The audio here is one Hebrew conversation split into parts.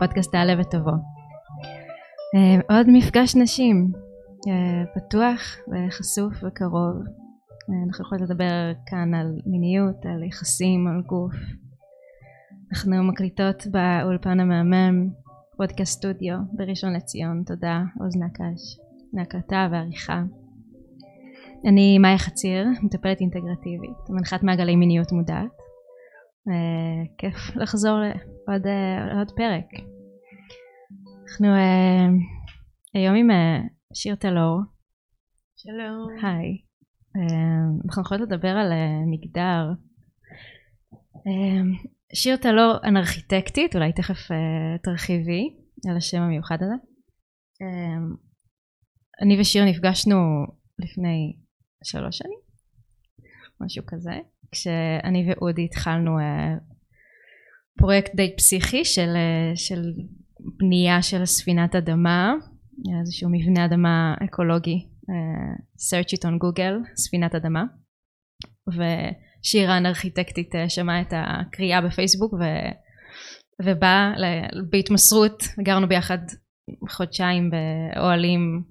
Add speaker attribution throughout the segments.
Speaker 1: פודקאסט תעלה ותבוא. אה, עוד מפגש נשים, אה, פתוח וחשוף וקרוב. אה, אנחנו יכולות לדבר כאן על מיניות, על יחסים, על גוף. אנחנו מקליטות באולפן המהמם, פודקאסט סטודיו בראשון לציון, תודה עוז נקש, להקלטה ועריכה. אני מאיה חציר, מטפלת אינטגרטיבית, מנחת מעגלי מיניות מודעת. Uh, כיף לחזור לעוד uh, עוד פרק. אנחנו uh, היום עם שיר טלור.
Speaker 2: שלום.
Speaker 1: היי. אנחנו יכולות לדבר על מגדר. שיר טלור אנרכיטקטית, אולי תכף תרחיבי על השם המיוחד הזה. אני ושיר נפגשנו לפני שלוש שנים, משהו כזה. כשאני ואודי התחלנו uh, פרויקט די פסיכי של, uh, של בנייה של ספינת אדמה, איזשהו מבנה אדמה אקולוגי, uh, search it on google, ספינת אדמה, ושירה הארכיטקטית uh, שמעה את הקריאה בפייסבוק ו, ובאה בהתמסרות, גרנו ביחד חודשיים באוהלים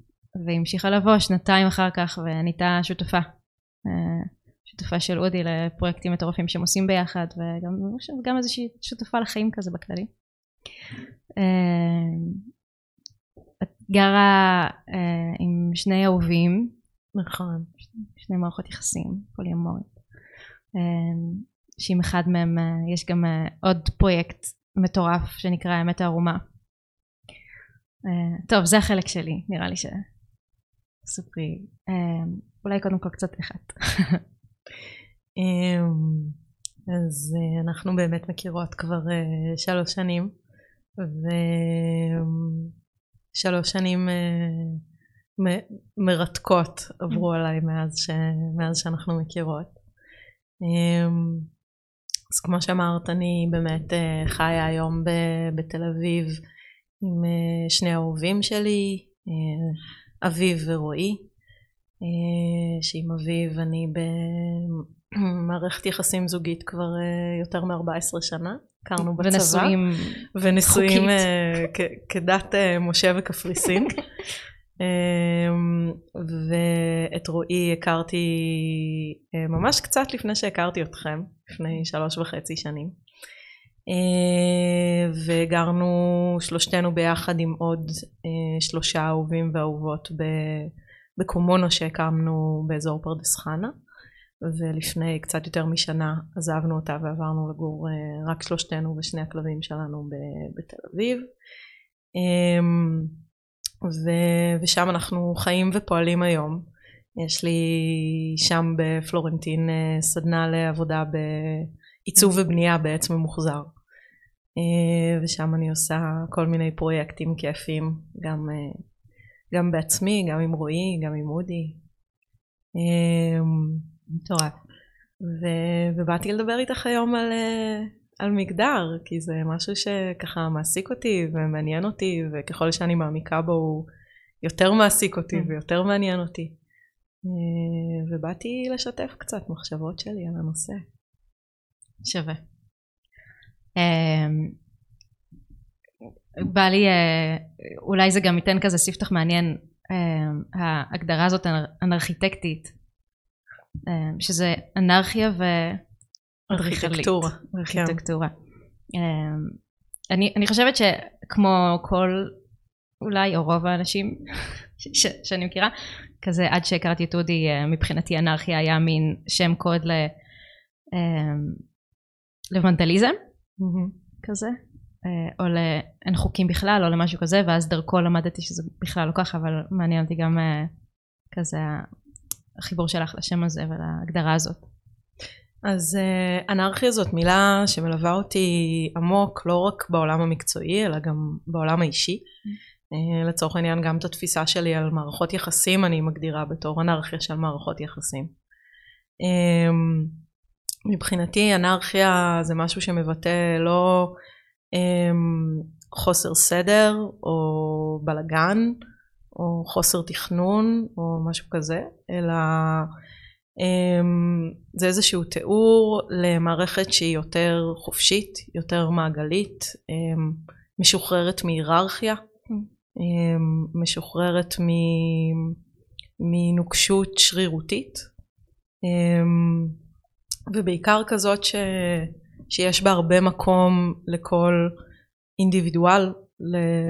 Speaker 1: והמשיכה לבוא שנתיים אחר כך ונהייתה שותפה. שותפה של אודי לפרויקטים מטורפים שהם עושים ביחד וגם איזושהי שותפה לחיים כזה בכללי. אה, את גרה אה, עם שני אהובים.
Speaker 2: נכון.
Speaker 1: שני מערכות יחסים, פוליומורית. אה, שעם אחד מהם יש גם עוד פרויקט מטורף שנקרא האמת הערומה. טוב, זה החלק שלי, נראה לי ש... ספרי. אולי קודם כל קצת איך את.
Speaker 2: אמ, אז אה, אנחנו באמת מכירות כבר אה, שלוש שנים ושלוש שנים אה, מרתקות עברו mm. עליי מאז, ש... מאז שאנחנו מכירות. אמ, אז כמו שאמרת אני באמת חיה היום בתל אביב עם שני אהובים שלי, אביב ורועי, שעם אביב אני מערכת יחסים זוגית כבר uh, יותר מ-14 שנה, הכרנו בצבא.
Speaker 1: ונשואים
Speaker 2: ונשואים uh, כדת משה וקפריסין. um, ואת רועי הכרתי ממש קצת לפני שהכרתי אתכם, לפני שלוש וחצי שנים. וגרנו שלושתנו ביחד עם עוד שלושה אהובים ואהובות בקומונו שהקמנו באזור פרדס חנה. ולפני קצת יותר משנה עזבנו אותה ועברנו לגור אה, רק שלושתנו ושני הכלבים שלנו בתל אביב. אמ, ושם אנחנו חיים ופועלים היום. יש לי שם בפלורנטין אה, סדנה לעבודה בעיצוב ובנייה בעץ ממוחזר. אה, ושם אני עושה כל מיני פרויקטים כיפים, גם, גם בעצמי, גם עם רועי, גם עם אודי. אמ,
Speaker 1: מטורף.
Speaker 2: ובאתי לדבר איתך היום על, אה, על מגדר, כי זה משהו שככה מעסיק אותי ומעניין אותי, וככל שאני מעמיקה בו הוא יותר מעסיק אותי mm. ויותר מעניין אותי. אה, ובאתי לשתף קצת מחשבות שלי על הנושא.
Speaker 1: שווה. אמ, בא לי, אה, אולי זה גם ייתן כזה ספתח מעניין, ההגדרה הזאת אנרכיטקטית אמ, שזה אנרכיה
Speaker 2: וארכיטקטורה.
Speaker 1: ארכיטקטורה. אמ, אני, אני חושבת שכמו כל אולי או רוב האנשים ש, שאני מכירה כזה עד שהכרתי את אודי אה, מבחינתי אנרכיה היה מין שם קוד ל, לוונדליזם mm-hmm. כזה אה, או לאין חוקים בכלל או למשהו כזה ואז דרכו למדתי שזה בכלל לא ככה אבל מעניין אותי גם אה, כזה החיבור שלך לשם הזה ולהגדרה הזאת?
Speaker 2: אז uh, אנרכיה זאת מילה שמלווה אותי עמוק לא רק בעולם המקצועי אלא גם בעולם האישי. Uh, לצורך העניין גם את התפיסה שלי על מערכות יחסים אני מגדירה בתור אנרכיה של מערכות יחסים. מבחינתי אנרכיה זה משהו שמבטא לא חוסר סדר או בלגן או חוסר תכנון או משהו כזה, אלא אמ, זה איזשהו תיאור למערכת שהיא יותר חופשית, יותר מעגלית, אמ, משוחררת מהיררכיה, אמ, משוחררת מנוקשות שרירותית, ובעיקר כזאת ש, שיש בה הרבה מקום לכל אינדיבידואל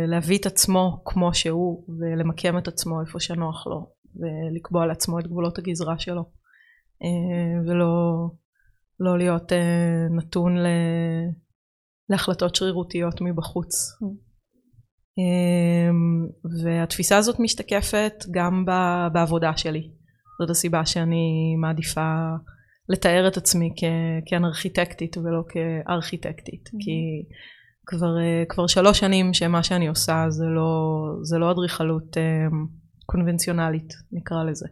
Speaker 2: להביא את עצמו כמו שהוא ולמקם את עצמו איפה שנוח לו ולקבוע לעצמו את גבולות הגזרה שלו. אה, ולא לא להיות אה, נתון להחלטות שרירותיות מבחוץ. אה, והתפיסה הזאת משתקפת גם בעבודה שלי. זאת הסיבה שאני מעדיפה לתאר את עצמי כאנרכיטקטית ולא כארכיטקטית. Mm-hmm. כי כבר, כבר שלוש שנים שמה שאני עושה זה לא, זה לא אדריכלות קונבנציונלית, נקרא לזה.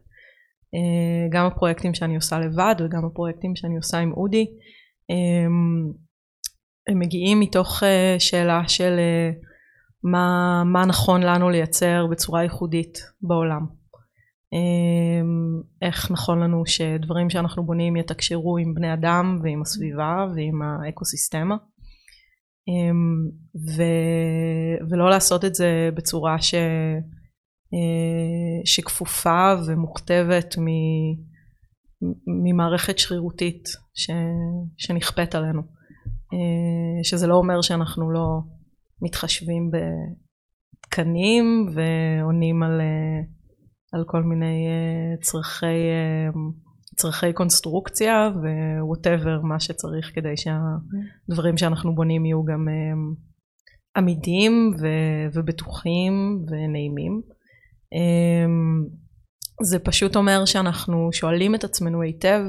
Speaker 2: אה, גם הפרויקטים שאני עושה לבד וגם הפרויקטים שאני עושה עם אודי הם, הם מגיעים מתוך אה, שאלה של אה, מה, מה נכון לנו לייצר בצורה ייחודית בעולם איך נכון לנו שדברים שאנחנו בונים יתקשרו עם בני אדם ועם הסביבה ועם האקוסיסטמה ו, ולא לעשות את זה בצורה ש... אה, שכפופה ומוכתבת ממערכת שרירותית ש, שנכפית עלינו. אה, שזה לא אומר שאנחנו לא מתחשבים בתקנים ועונים על, אה, על כל מיני צרכי, צרכי קונסטרוקציה ווואטאבר מה שצריך כדי שהדברים שאנחנו בונים יהיו גם עמידים ובטוחים ונעימים. זה פשוט אומר שאנחנו שואלים את עצמנו היטב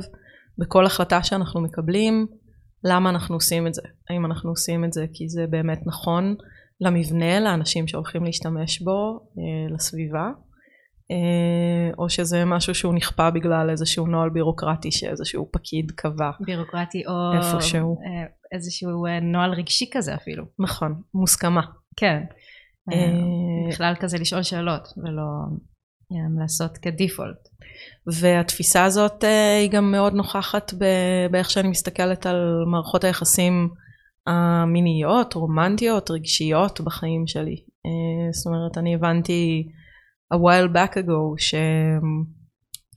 Speaker 2: בכל החלטה שאנחנו מקבלים למה אנחנו עושים את זה. האם אנחנו עושים את זה כי זה באמת נכון למבנה, לאנשים שהולכים להשתמש בו, אה, לסביבה, אה, או שזה משהו שהוא נכפה בגלל איזשהו נוהל בירוקרטי שאיזשהו פקיד קבע.
Speaker 1: בירוקרטי או
Speaker 2: איפשהו.
Speaker 1: אה, איזשהו נוהל רגשי כזה אפילו.
Speaker 2: נכון, מוסכמה.
Speaker 1: כן. אה, בכלל כזה לשאול שאלות ולא אה, לעשות כדיפולט.
Speaker 2: והתפיסה הזאת אה, היא גם מאוד נוכחת באיך שאני מסתכלת על מערכות היחסים המיניות, רומנטיות, רגשיות בחיים שלי. זאת אומרת, אני הבנתי a while back ago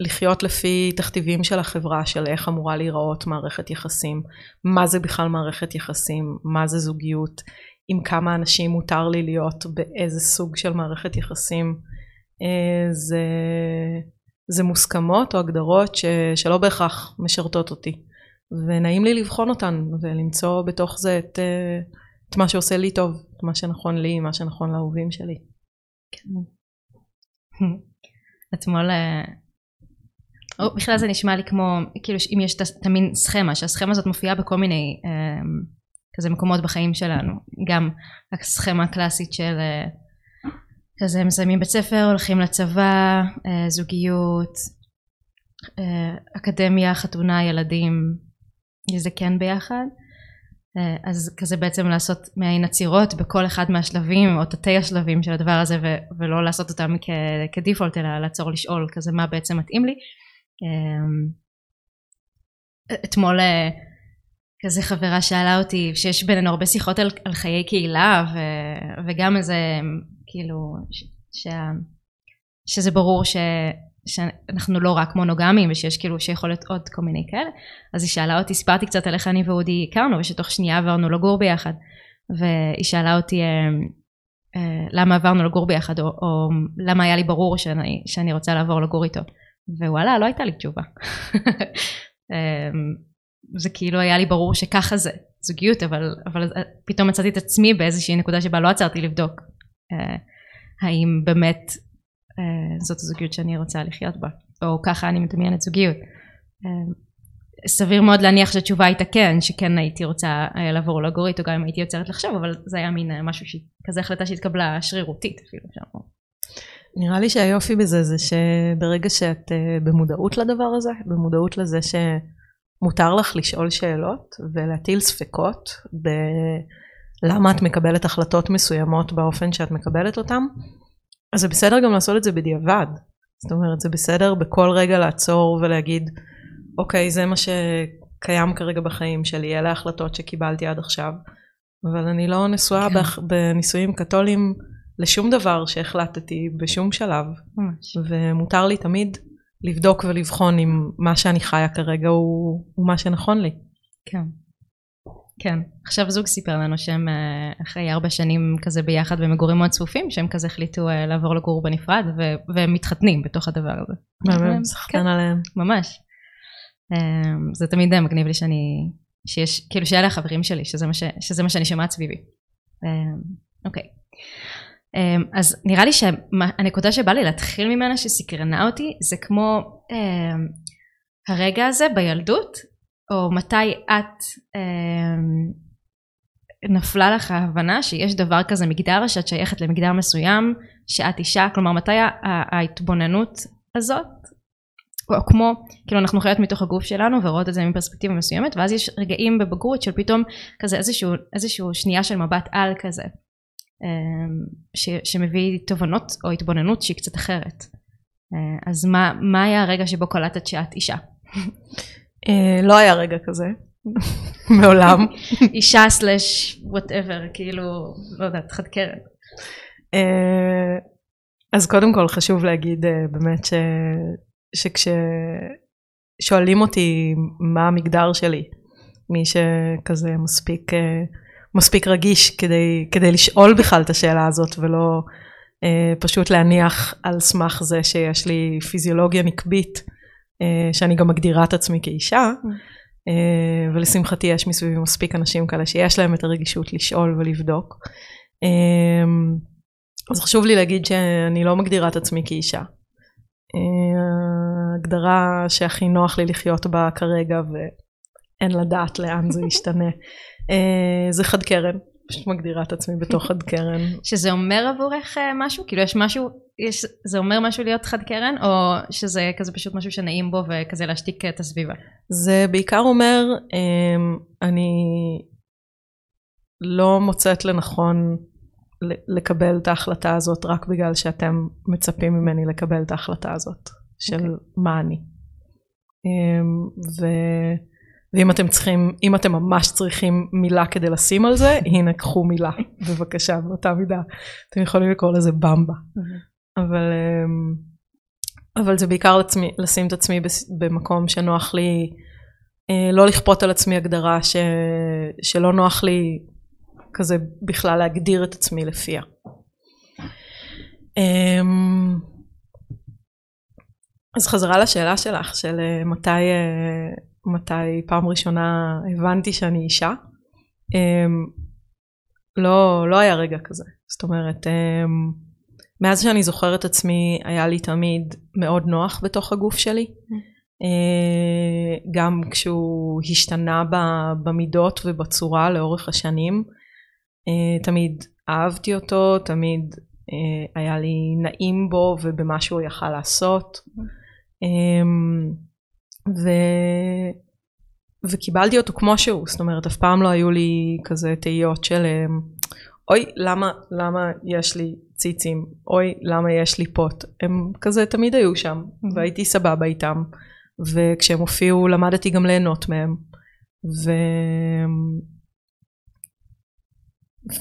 Speaker 2: שלחיות לפי תכתיבים של החברה של איך אמורה להיראות מערכת יחסים, מה זה בכלל מערכת יחסים, מה זה זוגיות, עם כמה אנשים מותר לי להיות באיזה סוג של מערכת יחסים אה, זה, זה מוסכמות או הגדרות ש, שלא בהכרח משרתות אותי ונעים לי לבחון אותן ולמצוא בתוך זה את, אה, את מה שעושה לי טוב, את מה שנכון לי, מה שנכון לאהובים שלי. כן.
Speaker 1: אתמול אה, או, בכלל זה נשמע לי כמו כאילו אם יש את המין סכמה שהסכמה הזאת מופיעה בכל מיני כזה מקומות בחיים שלנו. גם הסכמה הקלאסית של אה, כזה מסיימים בית ספר הולכים לצבא אה, זוגיות אה, אקדמיה חתונה ילדים זה כן ביחד אז כזה בעצם לעשות מעין עצירות בכל אחד מהשלבים או תתי השלבים של הדבר הזה ו- ולא לעשות אותם כ- כדיפולט אלא לעצור לשאול כזה מה בעצם מתאים לי. אתמול כזה חברה שאלה אותי שיש בינינו הרבה שיחות על, על חיי קהילה ו, וגם איזה כאילו ש, שה, שזה ברור ש, שאנחנו לא רק מונוגמים ושיש כאילו שיכול להיות עוד כל מיני כאלה. אז היא שאלה אותי סיפרתי קצת על איך אני ואודי הכרנו ושתוך שנייה עברנו לגור ביחד. והיא שאלה אותי אה, אה, למה עברנו לגור ביחד? או, או למה היה לי ברור שאני, שאני רוצה לעבור לגור איתו? ווואלה לא הייתה לי תשובה. אה, זה כאילו היה לי ברור שככה זה זוגיות אבל, אבל פתאום מצאתי את עצמי באיזושהי נקודה שבה לא עצרתי לבדוק אה, האם באמת אה, זאת הזוגיות שאני רוצה לחיות בה או ככה אני מדמיינת זוגיות אה, סביר מאוד להניח שהתשובה הייתה כן שכן הייתי רוצה אה, לעבור לגור איתו גם אם הייתי יוצרת לחשוב אבל זה היה מין אה, משהו שכזה החלטה שהתקבלה שרירותית אפילו שם.
Speaker 2: נראה לי שהיופי בזה זה שברגע שאת אה, במודעות לדבר הזה במודעות לזה ש... מותר לך לשאול שאלות ולהטיל ספקות בלמה את מקבלת החלטות מסוימות באופן שאת מקבלת אותן, אז זה בסדר גם לעשות את זה בדיעבד. זאת אומרת, זה בסדר בכל רגע לעצור ולהגיד, אוקיי, זה מה שקיים כרגע בחיים שלי, אלה ההחלטות שקיבלתי עד עכשיו, אבל אני לא נשואה
Speaker 1: כן.
Speaker 2: בנישואים קתולים לשום דבר שהחלטתי בשום שלב,
Speaker 1: ממש.
Speaker 2: ומותר לי תמיד לבדוק ולבחון אם מה שאני חיה כרגע הוא, הוא מה שנכון לי.
Speaker 1: כן. כן. עכשיו זוג סיפר לנו שהם אה, אחרי ארבע שנים כזה ביחד במגורים מאוד צפופים, שהם כזה החליטו אה, לעבור לגור בנפרד, ו- והם מתחתנים בתוך הדבר הזה.
Speaker 2: מהמם,
Speaker 1: כן.
Speaker 2: סחטן עליהם.
Speaker 1: ממש. אמ, זה תמיד אה, מגניב לי שאני, שיש, כאילו שאלה החברים שלי, שזה מה, ש, שזה מה שאני שומעת סביבי. אמ, אוקיי. אמ, אז נראה לי שהנקודה שבא לי להתחיל ממנה שסקרנה אותי, זה כמו הרגע הזה בילדות, או מתי את אמ, נפלה לך ההבנה שיש דבר כזה מגדר, שאת שייכת למגדר מסוים, שאת אישה, כלומר מתי ההתבוננות הזאת או כמו, כאילו אנחנו חיות מתוך הגוף שלנו ורואות את זה מפרספקטיבה מסוימת ואז יש רגעים בבגרות של פתאום כזה איזשהו, איזשהו שנייה של מבט על כזה אמ, ש, שמביא תובנות או התבוננות שהיא קצת אחרת. אה, אז מה, מה היה הרגע שבו קלטת שאת אישה?
Speaker 2: אה, לא היה רגע כזה, מעולם.
Speaker 1: אישה slash whatever, כאילו, לא יודעת, חד קרן.
Speaker 2: אה, אז קודם כל חשוב להגיד אה, באמת ש... כששואלים אותי מה המגדר שלי, מי שכזה מספיק, מספיק רגיש כדי, כדי לשאול בכלל את השאלה הזאת ולא אה, פשוט להניח על סמך זה שיש לי פיזיולוגיה נקבית, שאני גם מגדירה את עצמי כאישה, אה, ולשמחתי יש מסביבי מספיק אנשים כאלה שיש להם את הרגישות לשאול ולבדוק. אה, אז חשוב לי להגיד שאני לא מגדירה את עצמי כאישה. ההגדרה שהכי נוח לי לחיות בה כרגע ואין לדעת לאן זה ישתנה. אה, זה חד קרן, פשוט מגדירה את עצמי בתוך חד קרן.
Speaker 1: שזה אומר עבורך אה, משהו? כאילו יש משהו, יש, זה אומר משהו להיות חד קרן או שזה כזה פשוט משהו שנעים בו וכזה להשתיק את הסביבה?
Speaker 2: זה בעיקר אומר, אה, אני לא מוצאת לנכון לקבל את ההחלטה הזאת רק בגלל שאתם מצפים ממני לקבל את ההחלטה הזאת של
Speaker 1: אוקיי.
Speaker 2: okay. מה אני. אמ, ו... ואם אתם צריכים, אם אתם ממש צריכים מילה כדי לשים על זה, הנה קחו מילה בבקשה באותה מידה. אתם יכולים לקרוא לזה במבה. אבל, אמ, אבל זה בעיקר לעצמי, לשים את עצמי במקום שנוח לי, אה, לא לכפות על עצמי הגדרה ש, שלא נוח לי כזה בכלל להגדיר את עצמי לפיה. אמ, אז חזרה לשאלה שלך, של אה, מתי, אה, מתי פעם ראשונה הבנתי שאני אישה. אמ, לא, לא היה רגע כזה. זאת אומרת, אמ, מאז שאני זוכרת עצמי, היה לי תמיד מאוד נוח בתוך הגוף שלי. אה, גם כשהוא השתנה במידות ובצורה לאורך השנים. אה, תמיד אהבתי אותו, תמיד אה, היה לי נעים בו ובמה שהוא יכל לעשות. אמ, ו... וקיבלתי אותו כמו שהוא, זאת אומרת אף פעם לא היו לי כזה תהיות של אמ, אוי למה, למה יש לי ציצים, אוי למה יש לי פוט, הם כזה תמיד היו שם והייתי סבבה איתם. וכשהם הופיעו למדתי גם ליהנות מהם. ו...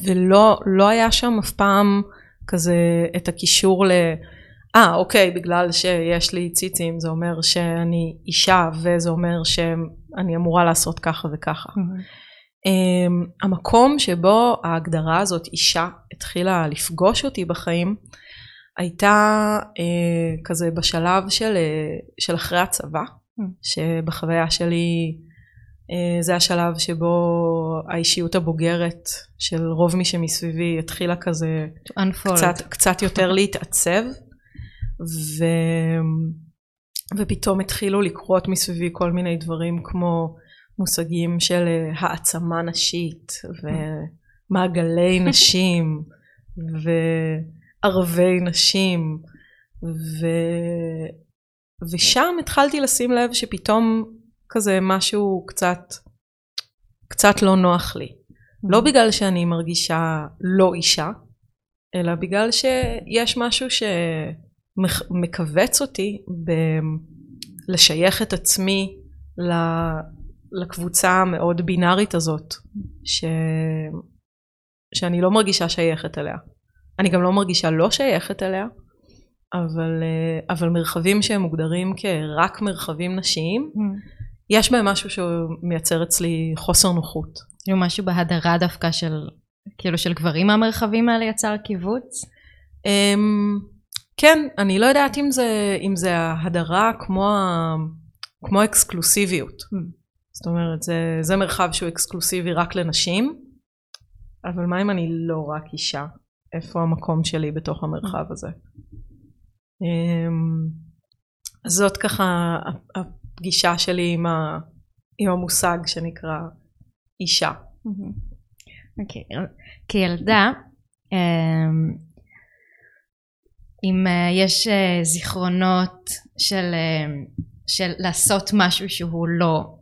Speaker 2: ולא לא היה שם אף פעם כזה את הקישור ל... אה אוקיי בגלל שיש לי ציצים זה אומר שאני אישה וזה אומר שאני אמורה לעשות ככה וככה. Um, המקום שבו ההגדרה הזאת אישה התחילה לפגוש אותי בחיים הייתה uh, כזה בשלב של, uh, של אחרי הצבא שבחוויה שלי uh, זה השלב שבו האישיות הבוגרת של רוב מי שמסביבי התחילה כזה
Speaker 1: unfold.
Speaker 2: קצת, קצת יותר להתעצב ו... ופתאום התחילו לקרות מסביבי כל מיני דברים כמו מושגים של אה, העצמה נשית ומעגלי נשים וערבי נשים ו... ושם התחלתי לשים לב שפתאום כזה משהו קצת קצת לא נוח לי. לא בגלל שאני מרגישה לא אישה אלא בגלל שיש משהו שמכווץ אותי בלשייך את עצמי לקבוצה המאוד בינארית הזאת, ש... שאני לא מרגישה שייכת אליה. אני גם לא מרגישה לא שייכת אליה, אבל, אה, אבל מרחבים שהם מוגדרים כרק מרחבים נשיים, mm. יש בהם משהו שמייצר אצלי חוסר נוחות.
Speaker 1: כאילו משהו בהדרה דווקא של, כאילו של גברים מהמרחבים האלה יצר קיבוץ?
Speaker 2: Um, כן, אני לא יודעת אם זה, אם זה ההדרה כמו, כמו אקסקלוסיביות. Mm. זאת אומרת, זה, זה מרחב שהוא אקסקלוסיבי רק לנשים, אבל מה אם אני לא רק אישה? איפה המקום שלי בתוך המרחב הזה? אמ, זאת ככה הפגישה שלי עם, ה, עם המושג שנקרא אישה.
Speaker 1: אוקיי, okay. כילדה, אמ, אם אה, יש אה, זיכרונות של, אה, של לעשות משהו שהוא לא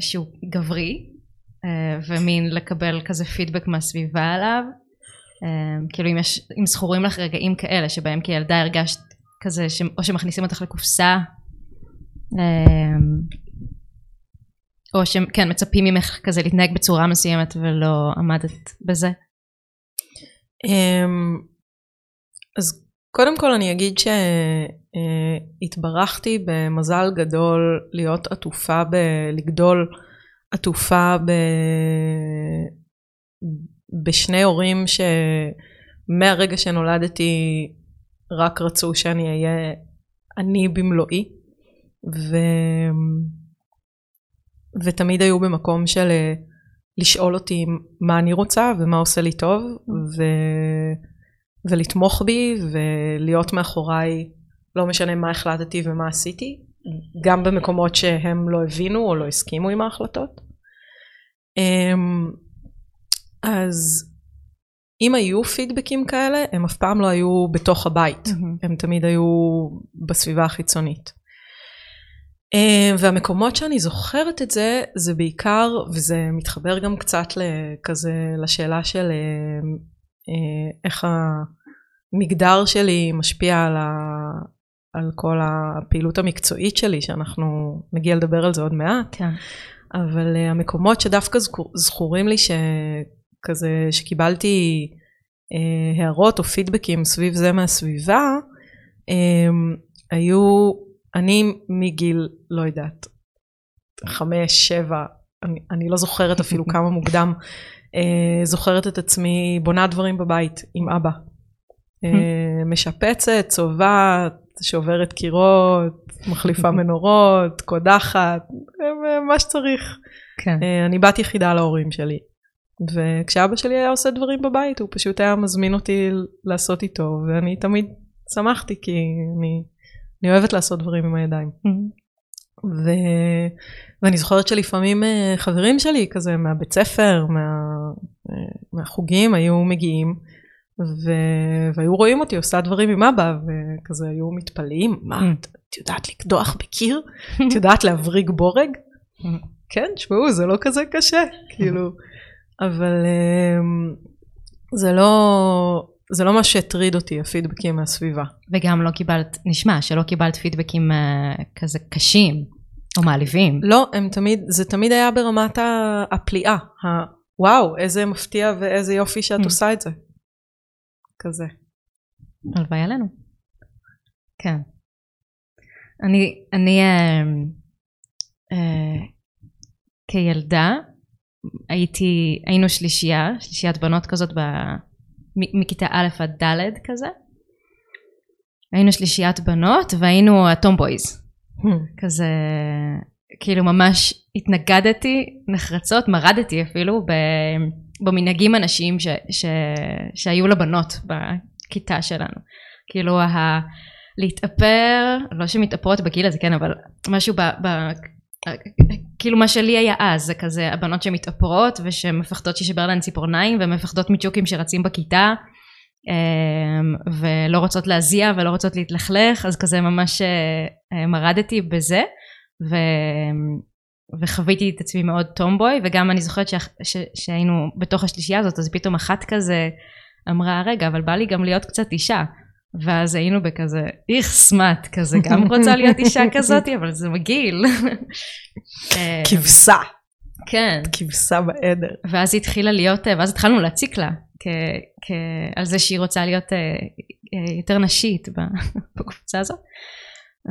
Speaker 1: שהוא גברי ומין לקבל כזה פידבק מהסביבה עליו. כאילו אם יש אם זכורים לך רגעים כאלה שבהם כילדה הרגשת כזה ש, או שמכניסים אותך לקופסה או שכן מצפים ממך כזה להתנהג בצורה מסוימת ולא עמדת בזה.
Speaker 2: אמ, אז קודם כל אני אגיד שהתברכתי במזל גדול להיות עטופה, ב... לגדול עטופה ב... בשני הורים שמהרגע שנולדתי רק רצו שאני אהיה אני במלואי ו... ותמיד היו במקום של לשאול אותי מה אני רוצה ומה עושה לי טוב ו... ולתמוך בי ולהיות מאחוריי לא משנה מה החלטתי ומה עשיתי גם במקומות שהם לא הבינו או לא הסכימו עם ההחלטות. אמ, אז אם היו פידבקים כאלה הם אף פעם לא היו בתוך הבית. Mm-hmm. הם תמיד היו בסביבה החיצונית. אמ, והמקומות שאני זוכרת את זה זה בעיקר וזה מתחבר גם קצת כזה לשאלה של אמ, אה, איך המגדר שלי משפיע על, ה, על כל הפעילות המקצועית שלי, שאנחנו נגיע לדבר על זה עוד מעט,
Speaker 1: כן.
Speaker 2: אבל אה, המקומות שדווקא זכורים לי שכזה, שקיבלתי אה, הערות או פידבקים סביב זה מהסביבה, אה, היו, אני מגיל, לא יודעת, חמש, שבע, אני, אני לא זוכרת אפילו כמה מוקדם, אה, זוכרת את עצמי בונה דברים בבית עם אבא. אה, משפצת, צובעת, שוברת קירות, מחליפה מנורות, קודחת, אה, מה שצריך. כן. אני בת יחידה להורים שלי. וכשאבא שלי היה עושה דברים בבית, הוא פשוט היה מזמין אותי לעשות איתו, ואני תמיד שמחתי, כי אני, אני אוהבת לעשות דברים עם הידיים. ו... ואני זוכרת שלפעמים חברים שלי, כזה מהבית ספר, מה... מהחוגים, היו מגיעים, ו... והיו רואים אותי עושה דברים עם אבא, וכזה היו מתפלאים, מה, mm. את יודעת לקדוח בקיר? את יודעת להבריג בורג? כן, תשמעו, זה לא כזה קשה, כאילו, אבל אמ, זה לא, זה לא מה שהטריד אותי, הפידבקים מהסביבה.
Speaker 1: וגם לא קיבלת, נשמע שלא קיבלת פידבקים uh, כזה קשים או מעליבים.
Speaker 2: לא, הם תמיד, זה תמיד היה ברמת הפליאה, וואו, איזה מפתיע ואיזה יופי שאת mm. עושה את זה. כזה.
Speaker 1: הלוואי עלינו. כן. אני, אני אה, אה, כילדה הייתי, היינו שלישייה, שלישיית בנות כזאת ב, מכיתה א' עד ד' כזה. היינו שלישיית בנות והיינו הטומבויז. Hmm. כזה, כאילו ממש התנגדתי נחרצות, מרדתי אפילו ב... במנהגים הנשיים ש, ש, שהיו לבנות בכיתה שלנו. כאילו ה... להתאפר, לא שמתאפרות בגיל הזה, כן, אבל משהו ב... ב כאילו מה שלי היה אז, זה כזה הבנות שמתאפרות ושמפחדות שישבר להן ציפורניים ומפחדות מצ'וקים שרצים בכיתה אמ, ולא רוצות להזיע ולא רוצות להתלכלך, אז כזה ממש אה, מרדתי בזה ו... וחוויתי את עצמי מאוד טומבוי וגם אני זוכרת. ש... שהיינו בתוך השלישייה הזאת אז פתאום אחת כזה אמרה רגע אבל בא לי גם להיות קצת אישה ואז היינו בכזה איכס מת כזה גם רוצה להיות אישה כזאת אבל זה מגעיל. אה,
Speaker 2: כבשה.
Speaker 1: כן.
Speaker 2: כבשה בעדר.
Speaker 1: ואז היא התחילה להיות ואז התחלנו להציק לה כ- כ- על זה שהיא רוצה להיות אה, אה, יותר נשית בקבוצה הזאת.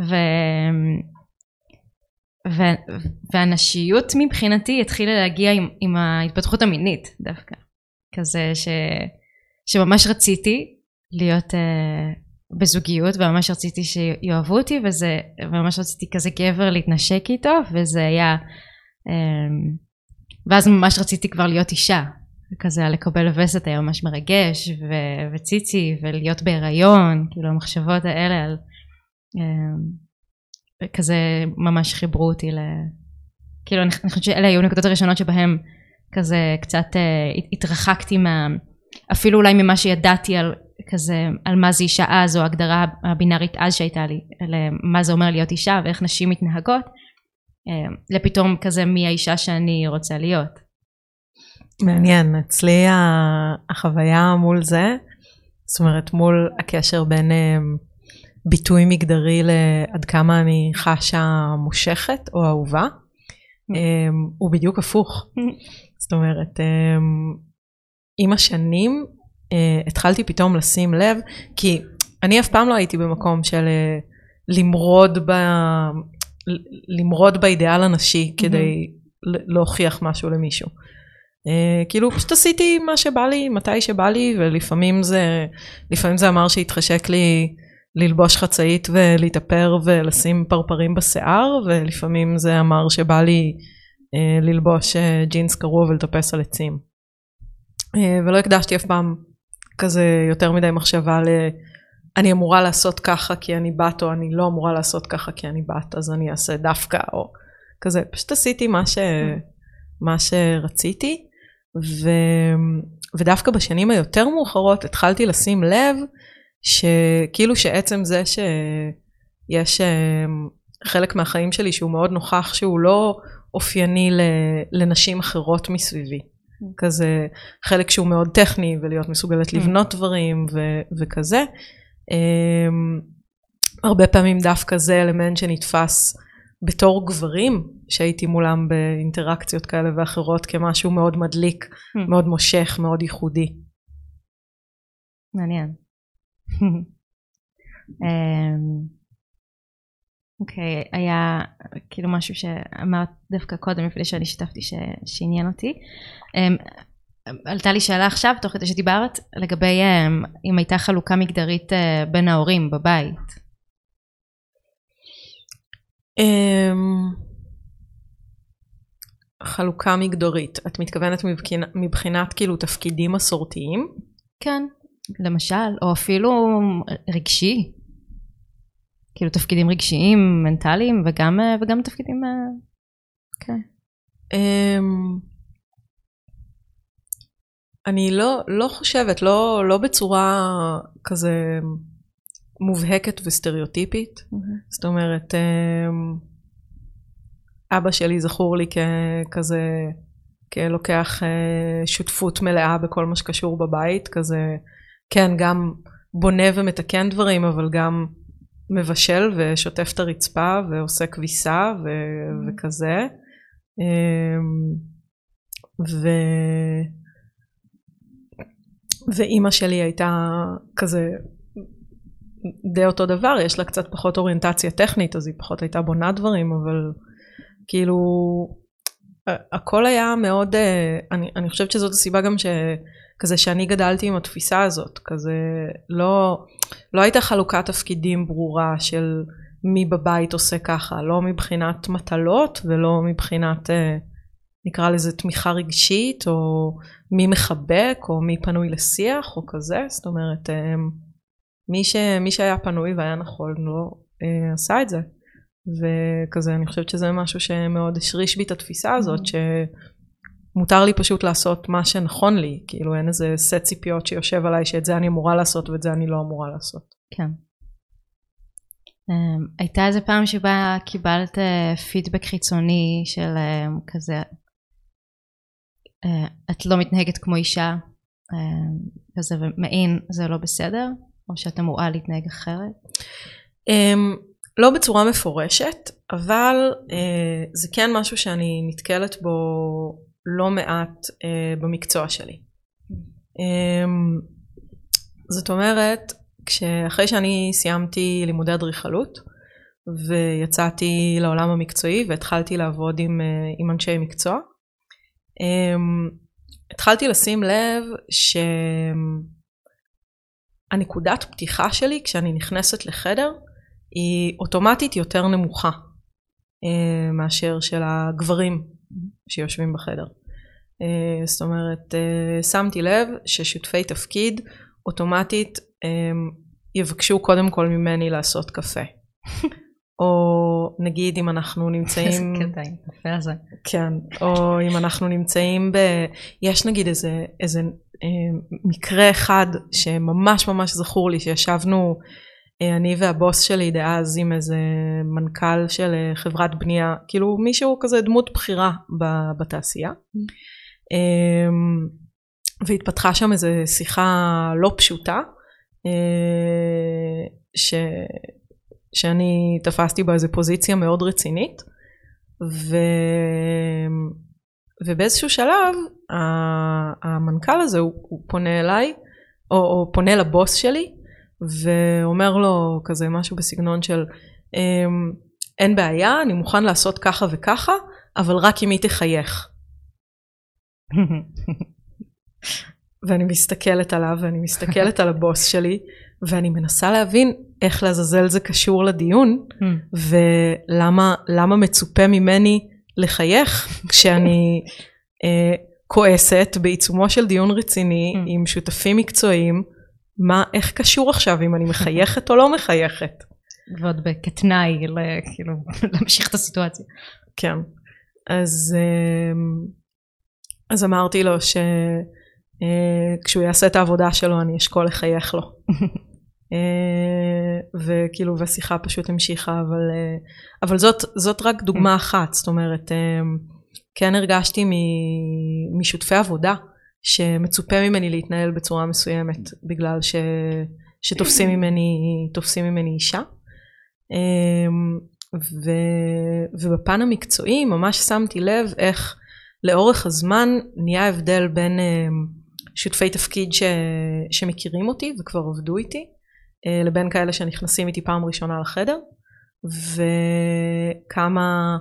Speaker 1: ו... ו- והנשיות מבחינתי התחילה להגיע עם, עם ההתפתחות המינית דווקא. כזה ש, שממש רציתי להיות uh, בזוגיות וממש רציתי שיאהבו אותי וזה, וממש רציתי כזה גבר להתנשק איתו וזה היה, um, ואז ממש רציתי כבר להיות אישה. כזה לקבל וסת היה ממש מרגש ו- וציצי ולהיות בהיריון, כאילו המחשבות האלה על... Um, כזה ממש חיברו אותי ל... כאילו אני חושבת שאלה היו הנקודות הראשונות שבהם כזה קצת uh, התרחקתי מה... אפילו אולי ממה שידעתי על כזה על מה זה אישה אז או ההגדרה הבינארית אז שהייתה לי על מה זה אומר להיות אישה ואיך נשים מתנהגות uh, לפתאום כזה מי האישה שאני רוצה להיות.
Speaker 2: מעניין אצלי החוויה מול זה זאת אומרת מול הקשר בין ביטוי מגדרי לעד כמה אני חשה מושכת או אהובה, אמ, הוא בדיוק הפוך. זאת אומרת, אמ, עם השנים אה, התחלתי פתאום לשים לב, כי אני אף פעם לא הייתי במקום של אה, למרוד, ב... למרוד באידיאל הנשי כדי להוכיח משהו למישהו. Uh, כאילו פשוט עשיתי מה שבא לי מתי שבא לי ולפעמים זה לפעמים זה אמר שהתחשק לי ללבוש חצאית ולהתאפר ולשים פרפרים בשיער ולפעמים זה אמר שבא לי אה, ללבוש אה, ג'ינס קרוע ולטפס על עצים. אה, ולא הקדשתי אף פעם כזה יותר מדי מחשבה ל... אני אמורה לעשות ככה כי אני בת או אני לא אמורה לעשות ככה כי אני בת אז אני אעשה דווקא או כזה פשוט עשיתי מה, ש... מה שרציתי ו... ודווקא בשנים היותר מאוחרות התחלתי לשים לב שכאילו שעצם זה שיש אה, חלק מהחיים שלי שהוא מאוד נוכח שהוא לא אופייני לנשים אחרות מסביבי. Mm. כזה חלק שהוא מאוד טכני ולהיות מסוגלת mm. לבנות דברים ו- וכזה. Um, הרבה פעמים דווקא זה אלמנט שנתפס בתור גברים שהייתי מולם באינטראקציות כאלה ואחרות כמשהו מאוד מדליק, mm. מאוד מושך, מאוד ייחודי.
Speaker 1: מעניין. אמ, אוקיי, okay, היה כאילו משהו שאמרת דווקא קודם לפני שאני שיתפתי שעניין אותי. Um, עלתה לי שאלה עכשיו תוך כדי שדיברת לגבי um, אם הייתה חלוקה מגדרית uh, בין ההורים בבית. Um,
Speaker 2: חלוקה מגדרית, את מתכוונת מבחינת, מבחינת כאילו תפקידים מסורתיים?
Speaker 1: כן, למשל, או אפילו רגשי, כאילו תפקידים רגשיים, מנטליים, וגם, וגם תפקידים, כן. Um,
Speaker 2: אני לא, לא חושבת, לא, לא בצורה כזה מובהקת וסטריאוטיפית, mm-hmm. זאת אומרת, um, אבא שלי זכור לי ככזה, כלוקח uh, שותפות מלאה בכל מה שקשור בבית, כזה כן, גם בונה ומתקן דברים, אבל גם מבשל ושוטף את הרצפה ועושה כביסה ו- mm-hmm. וכזה. אמ, ו... ואימא שלי הייתה כזה די אותו דבר, יש לה קצת פחות אוריינטציה טכנית, אז היא פחות הייתה בונה דברים, אבל כאילו הכל היה מאוד, אה, אני, אני חושבת שזאת הסיבה גם ש... כזה שאני גדלתי עם התפיסה הזאת, כזה לא, לא הייתה חלוקת תפקידים ברורה של מי בבית עושה ככה, לא מבחינת מטלות ולא מבחינת אה, נקרא לזה תמיכה רגשית או מי מחבק או מי פנוי לשיח או כזה, זאת אומרת אה, מי, ש, מי שהיה פנוי והיה נכון לא אה, עשה את זה וכזה אני חושבת שזה משהו שמאוד השריש בי את התפיסה הזאת mm-hmm. ש... מותר לי פשוט לעשות מה שנכון לי, כאילו אין איזה סט ציפיות שיושב עליי שאת זה אני אמורה לעשות ואת זה אני לא אמורה לעשות.
Speaker 1: כן. Um, הייתה איזה פעם שבה קיבלת פידבק uh, חיצוני של uh, כזה, uh, את לא מתנהגת כמו אישה, uh, כזה ומעין זה לא בסדר? או שאת אמורה להתנהג אחרת?
Speaker 2: Um, לא בצורה מפורשת, אבל uh, זה כן משהו שאני נתקלת בו לא מעט uh, במקצוע שלי. Um, זאת אומרת, כשאחרי שאני סיימתי לימודי אדריכלות ויצאתי לעולם המקצועי והתחלתי לעבוד עם, uh, עם אנשי מקצוע, um, התחלתי לשים לב שהנקודת פתיחה שלי כשאני נכנסת לחדר היא אוטומטית יותר נמוכה אה, מאשר של הגברים שיושבים בחדר. אה, זאת אומרת, אה, שמתי לב ששותפי תפקיד אוטומטית יבקשו קודם כל ממני לעשות קפה. או נגיד אם אנחנו נמצאים... איזה
Speaker 1: קטע עם קפה הזה.
Speaker 2: כן, או אם אנחנו נמצאים ב... יש נגיד איזה, איזה אה, מקרה אחד שממש ממש זכור לי, שישבנו אני והבוס שלי דאז עם איזה מנכ"ל של אה, חברת בנייה, כאילו מישהו כזה דמות בכירה בתעשייה. אמ, והתפתחה שם איזו שיחה לא פשוטה, אה, ש, שאני תפסתי בה איזו פוזיציה מאוד רצינית, ו, ובאיזשהו שלב המנכ"ל הזה הוא, הוא פונה אליי, או, או פונה לבוס שלי, ואומר לו כזה משהו בסגנון של אמ, אין בעיה, אני מוכן לעשות ככה וככה, אבל רק אם היא תחייך. ואני מסתכלת עליו ואני מסתכלת על הבוס שלי ואני מנסה להבין איך לעזאזל זה קשור לדיון ולמה מצופה ממני לחייך כשאני אה, כועסת בעיצומו של דיון רציני עם שותפים מקצועיים מה, איך קשור עכשיו אם אני מחייכת או לא מחייכת?
Speaker 1: ועוד כתנאי, כאילו, להמשיך את הסיטואציה.
Speaker 2: כן. אז, אמ, אז אמרתי לו שכשהוא אה, יעשה את העבודה שלו אני אשקול לחייך לו. אה, וכאילו והשיחה פשוט המשיכה אבל אה, אבל זאת זאת רק דוגמה אחת זאת אומרת כן הרגשתי משותפי עבודה שמצופה ממני להתנהל בצורה מסוימת בגלל ש, שתופסים ממני, תופסים ממני אישה. אמ, ו, ובפן המקצועי ממש שמתי לב איך לאורך הזמן נהיה הבדל בין אמ, שותפי תפקיד ש, שמכירים אותי וכבר עבדו איתי אה, לבין כאלה שנכנסים איתי פעם ראשונה לחדר וכמה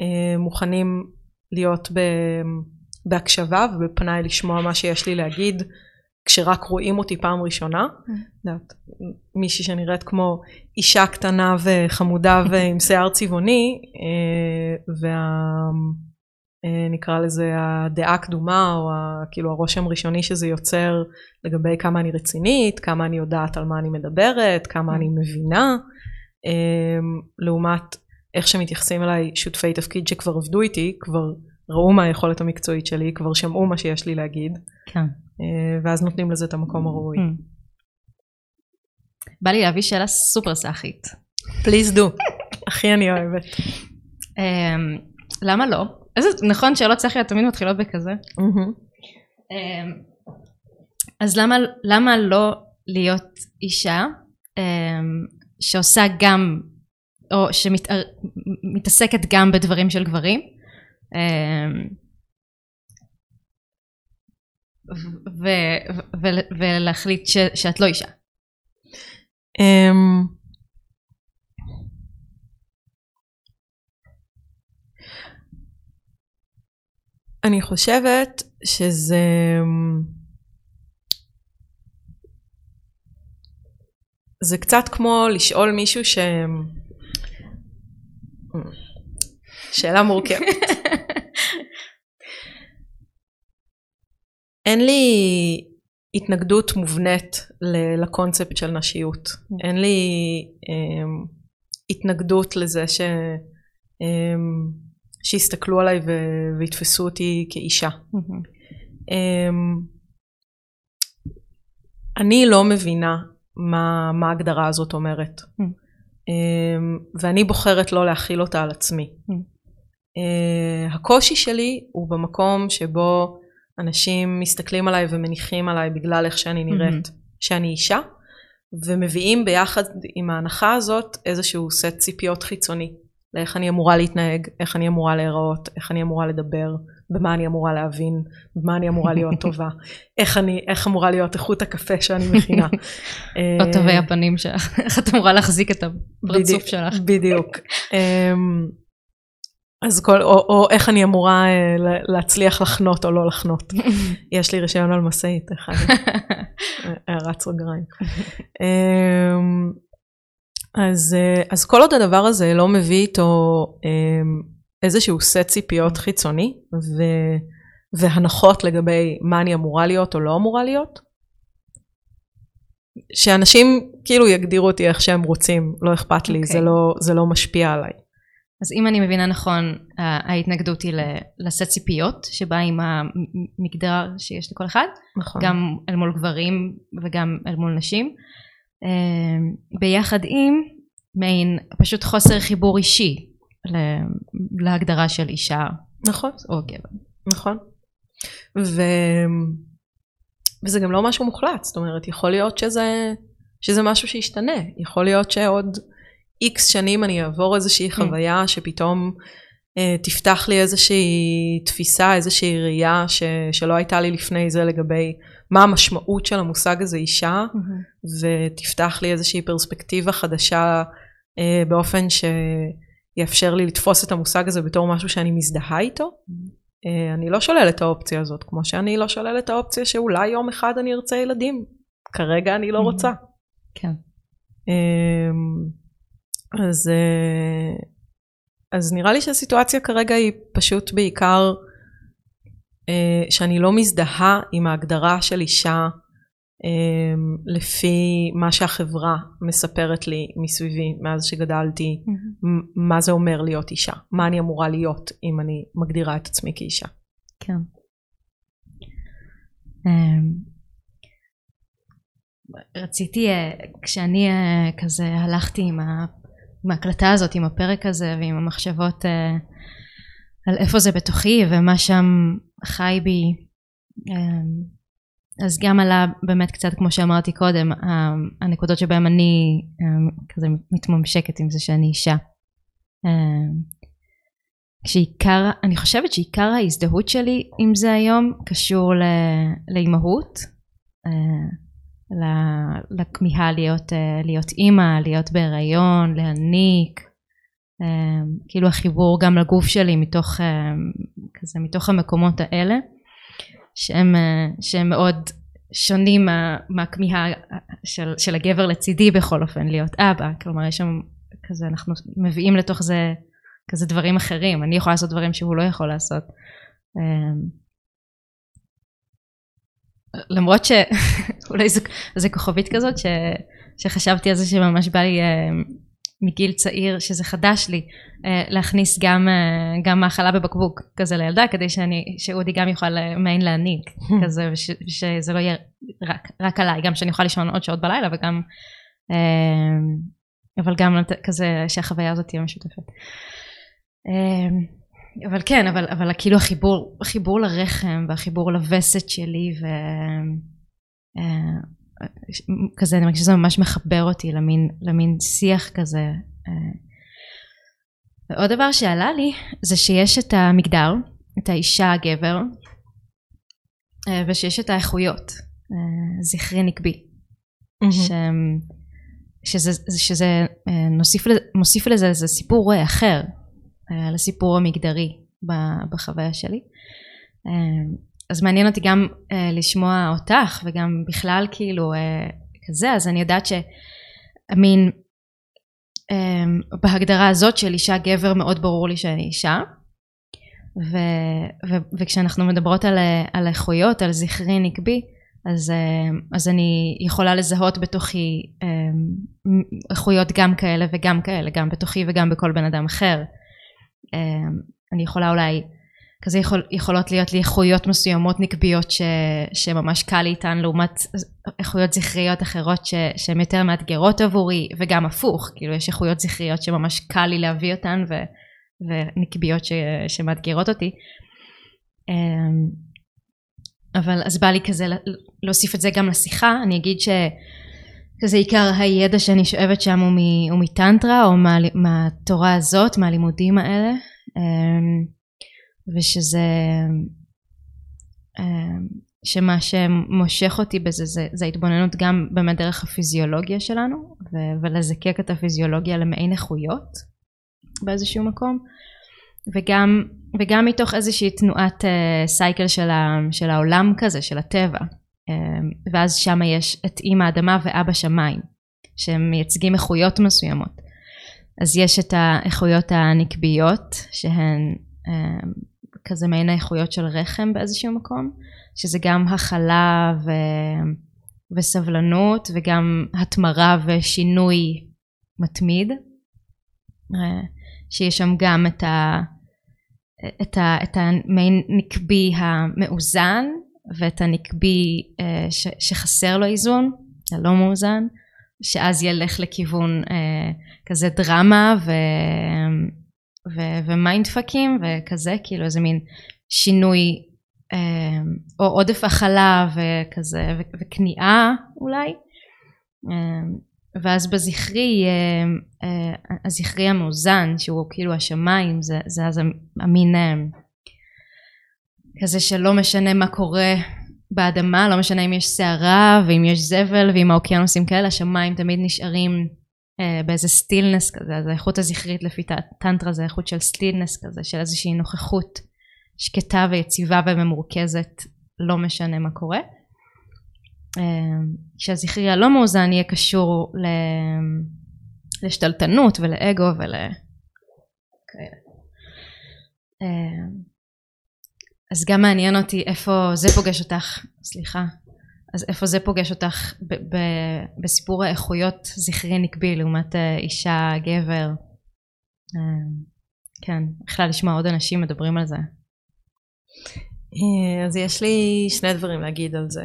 Speaker 2: אה, מוכנים להיות ב... בהקשבה ובפניי לשמוע מה שיש לי להגיד כשרק רואים אותי פעם ראשונה. Mm. מישהי שנראית כמו אישה קטנה וחמודה ועם שיער צבעוני אה, ונקרא אה, לזה הדעה הקדומה או כאילו הרושם הראשוני שזה יוצר לגבי כמה אני רצינית, כמה אני יודעת על מה אני מדברת, כמה אני מבינה, אה, לעומת איך שמתייחסים אליי שותפי תפקיד שכבר עבדו איתי, כבר ראו מה היכולת המקצועית שלי, כבר שמעו מה שיש לי להגיד,
Speaker 1: כן.
Speaker 2: אה, ואז נותנים לזה את המקום הראוי. Mm.
Speaker 1: בא לי להביא שאלה סופר סאחית.
Speaker 2: פליז דו, הכי אני אוהבת.
Speaker 1: אמ, למה לא? איזה, נכון שאלות סאחיות תמיד מתחילות בכזה. אמ, אז למה, למה לא להיות אישה אמ, שעושה גם, או שמתעסקת גם בדברים של גברים? אמ, ולהחליט שאת לא אישה. אמ,
Speaker 2: אני חושבת שזה זה קצת כמו לשאול מישהו ש... שאלה מורכבת. אין לי התנגדות מובנית לקונספט של נשיות. אין לי um, התנגדות לזה ש, um, שיסתכלו עליי ו, ויתפסו אותי כאישה. Um, אני לא מבינה מה, מה ההגדרה הזאת אומרת. um, ואני בוחרת לא להכיל אותה על עצמי. Uh, הקושי שלי הוא במקום שבו אנשים מסתכלים עליי ומניחים עליי בגלל איך שאני נראית, mm-hmm. שאני אישה, ומביאים ביחד עם ההנחה הזאת איזשהו סט ציפיות חיצוני לאיך אני אמורה להתנהג, איך אני אמורה להיראות, איך אני אמורה לדבר, במה אני אמורה להבין, במה אני אמורה להיות טובה, איך, אני, איך אמורה להיות איכות הקפה שאני מכינה.
Speaker 1: או טובי הפנים שלך, איך את אמורה להחזיק את הפרצוף שלך.
Speaker 2: בדיוק. אז כל, או, או איך אני אמורה אה, להצליח לחנות או לא לחנות. יש לי רישיון על משאית, איך אני... הערת סוגריים. אמ, אז, אה, אז כל עוד הדבר הזה לא מביא איתו אמ, איזשהו סט ציפיות חיצוני ו, והנחות לגבי מה אני אמורה להיות או לא אמורה להיות, שאנשים כאילו יגדירו אותי איך שהם רוצים, לא אכפת לי, okay. זה, אוקיי. לא, זה לא משפיע עליי.
Speaker 1: אז אם אני מבינה נכון, ההתנגדות היא לסט ציפיות, שבא עם המגדר שיש לכל אחד, נכון. גם אל מול גברים וגם אל מול נשים, אמ, ביחד עם מעין פשוט חוסר חיבור אישי להגדרה של אישה
Speaker 2: נכון
Speaker 1: או גבר.
Speaker 2: נכון. ו... וזה גם לא משהו מוחלט, זאת אומרת יכול להיות שזה, שזה משהו שישתנה, יכול להיות שעוד איקס שנים אני אעבור איזושהי כן. חוויה שפתאום אה, תפתח לי איזושהי תפיסה, איזושהי ראייה ש, שלא הייתה לי לפני זה לגבי מה המשמעות של המושג הזה אישה, mm-hmm. ותפתח לי איזושהי פרספקטיבה חדשה אה, באופן שיאפשר לי לתפוס את המושג הזה בתור משהו שאני מזדהה איתו. Mm-hmm. אה, אני לא שוללת את האופציה הזאת, כמו שאני לא שוללת את האופציה שאולי יום אחד אני ארצה ילדים. כרגע אני לא mm-hmm. רוצה.
Speaker 1: כן.
Speaker 2: אה, אז, אה, אז נראה לי שהסיטואציה כרגע היא פשוט בעיקר אה, שאני לא מזדהה עם ההגדרה של אישה אה, לפי מה שהחברה מספרת לי מסביבי מאז שגדלתי, mm-hmm. מה זה אומר להיות אישה, מה אני אמורה להיות אם אני מגדירה את עצמי כאישה.
Speaker 1: כן. אמ, רציתי, כשאני כזה הלכתי עם עם ההקלטה הזאת, עם הפרק הזה ועם המחשבות uh, על איפה זה בתוכי ומה שם חי בי. Um, אז גם עלה באמת קצת כמו שאמרתי קודם, uh, הנקודות שבהן אני um, כזה מתממשקת עם זה שאני אישה. Uh, כשעיקר, אני חושבת שעיקר ההזדהות שלי עם זה היום קשור לאימהות. Uh, לכמיהה להיות, אה, להיות אימא, להיות בהיריון, להניק, אה, כאילו החיבור גם לגוף שלי מתוך, אה, כזה, מתוך המקומות האלה, שהם, שהם מאוד שונים מה, מהכמיהה של, של הגבר לצידי בכל אופן, להיות אבא, כלומר יש שם כזה, אנחנו מביאים לתוך זה כזה דברים אחרים, אני יכולה לעשות דברים שהוא לא יכול לעשות. למרות שאולי זו, זו כוכבית כזאת ש, שחשבתי על זה שממש בא לי uh, מגיל צעיר שזה חדש לי uh, להכניס גם, uh, גם מאכלה בבקבוק כזה לילדה כדי שאני, שאודי גם יוכל מעין להניק כזה וש, ושזה לא יהיה רק, רק עליי גם שאני אוכל לישון עוד שעות בלילה וגם אבל גם כזה שהחוויה הזאת תהיה משותפת. אבל כן, אבל, אבל כאילו החיבור, החיבור לרחם והחיבור לווסת שלי ו... אה, כזה, אני מרגישה שזה ממש מחבר אותי למין, למין שיח כזה. אה. ועוד דבר שעלה לי זה שיש את המגדר, את האישה הגבר, אה, ושיש את האיכויות, זכרי נקבי. Mm-hmm. ש... שזה, שזה נוסיף, מוסיף לזה איזה סיפור אחר, על הסיפור המגדרי בחוויה שלי. אה, אז מעניין אותי גם אה, לשמוע אותך וגם בכלל כאילו אה, כזה, אז אני יודעת שהמין בהגדרה הזאת של אישה גבר מאוד ברור לי שאני אישה. ו, ו, וכשאנחנו מדברות על, על איכויות, על זכרי נקבי, אז, אז אני יכולה לזהות בתוכי איכויות גם כאלה וגם כאלה, גם בתוכי וגם בכל בן אדם אחר. אמ, אני יכולה אולי, כזה יכול, יכולות להיות לי איכויות מסוימות נקביות ש, שממש קל איתן לעומת איכויות זכריות אחרות ש, שהן יותר מאתגרות עבורי וגם הפוך, כאילו יש איכויות זכריות שממש קל לי להביא אותן ו, ונקביות ש, שמאתגרות אותי. אמ, אבל אז בא לי כזה להוסיף את זה גם לשיחה, אני אגיד ש... כזה עיקר הידע שאני שואבת שם הוא, מטנטרה או מה, מהתורה הזאת, מהלימודים האלה, אמ, ושזה, אמ, שמה שמושך אותי בזה זה, זה ההתבוננות גם באמת דרך הפיזיולוגיה שלנו, ולזקק את הפיזיולוגיה למעין איכויות באיזשהו מקום, וגם, וגם מתוך איזושהי תנועת uh, סייקל של, של העולם כזה, של הטבע. אמ, ואז שם יש את אימא האדמה ואבא שמיים שהם מייצגים איכויות מסוימות. אז יש את האיכויות הנקביות שהן אמ, כזה מעין האיכויות של רחם באיזשהו מקום שזה גם הכלה ו... וסבלנות וגם התמרה ושינוי מתמיד. אה, שיש שם גם את, ה... את, ה... את המעין נקבי המאוזן ואת הנקבי אה, ש, שחסר לו איזון, הלא מאוזן, שאז ילך לכיוון אה, כזה דרמה ו, ו, ומיינדפאקים וכזה, כאילו איזה מין שינוי אה, או עודף הכלה וכזה וכניעה אולי. ואז בזכרי הזכרי המאוזן שהוא כאילו השמיים זה, זה אז המין כזה שלא משנה מה קורה באדמה, לא משנה אם יש סערה ואם יש זבל ואם האוקיינוסים כאלה, השמיים תמיד נשארים אה, באיזה סטילנס כזה, אז האיכות הזכרית לפי טנטרה זה איכות של סטילנס כזה, של איזושהי נוכחות שקטה ויציבה וממורכזת, לא משנה מה קורה. אה, שהזכרי הלא מאוזן יהיה קשור ל... לשתלטנות ולאגו ול... כאלה. אז גם מעניין אותי איפה זה פוגש אותך, סליחה, אז איפה זה פוגש אותך ב- ב- בסיפור האיכויות זכרי נקבי לעומת אה, אישה, גבר. אה, כן, בכלל לשמוע עוד אנשים מדברים על זה.
Speaker 2: אה, אז יש לי שני דברים להגיד על זה.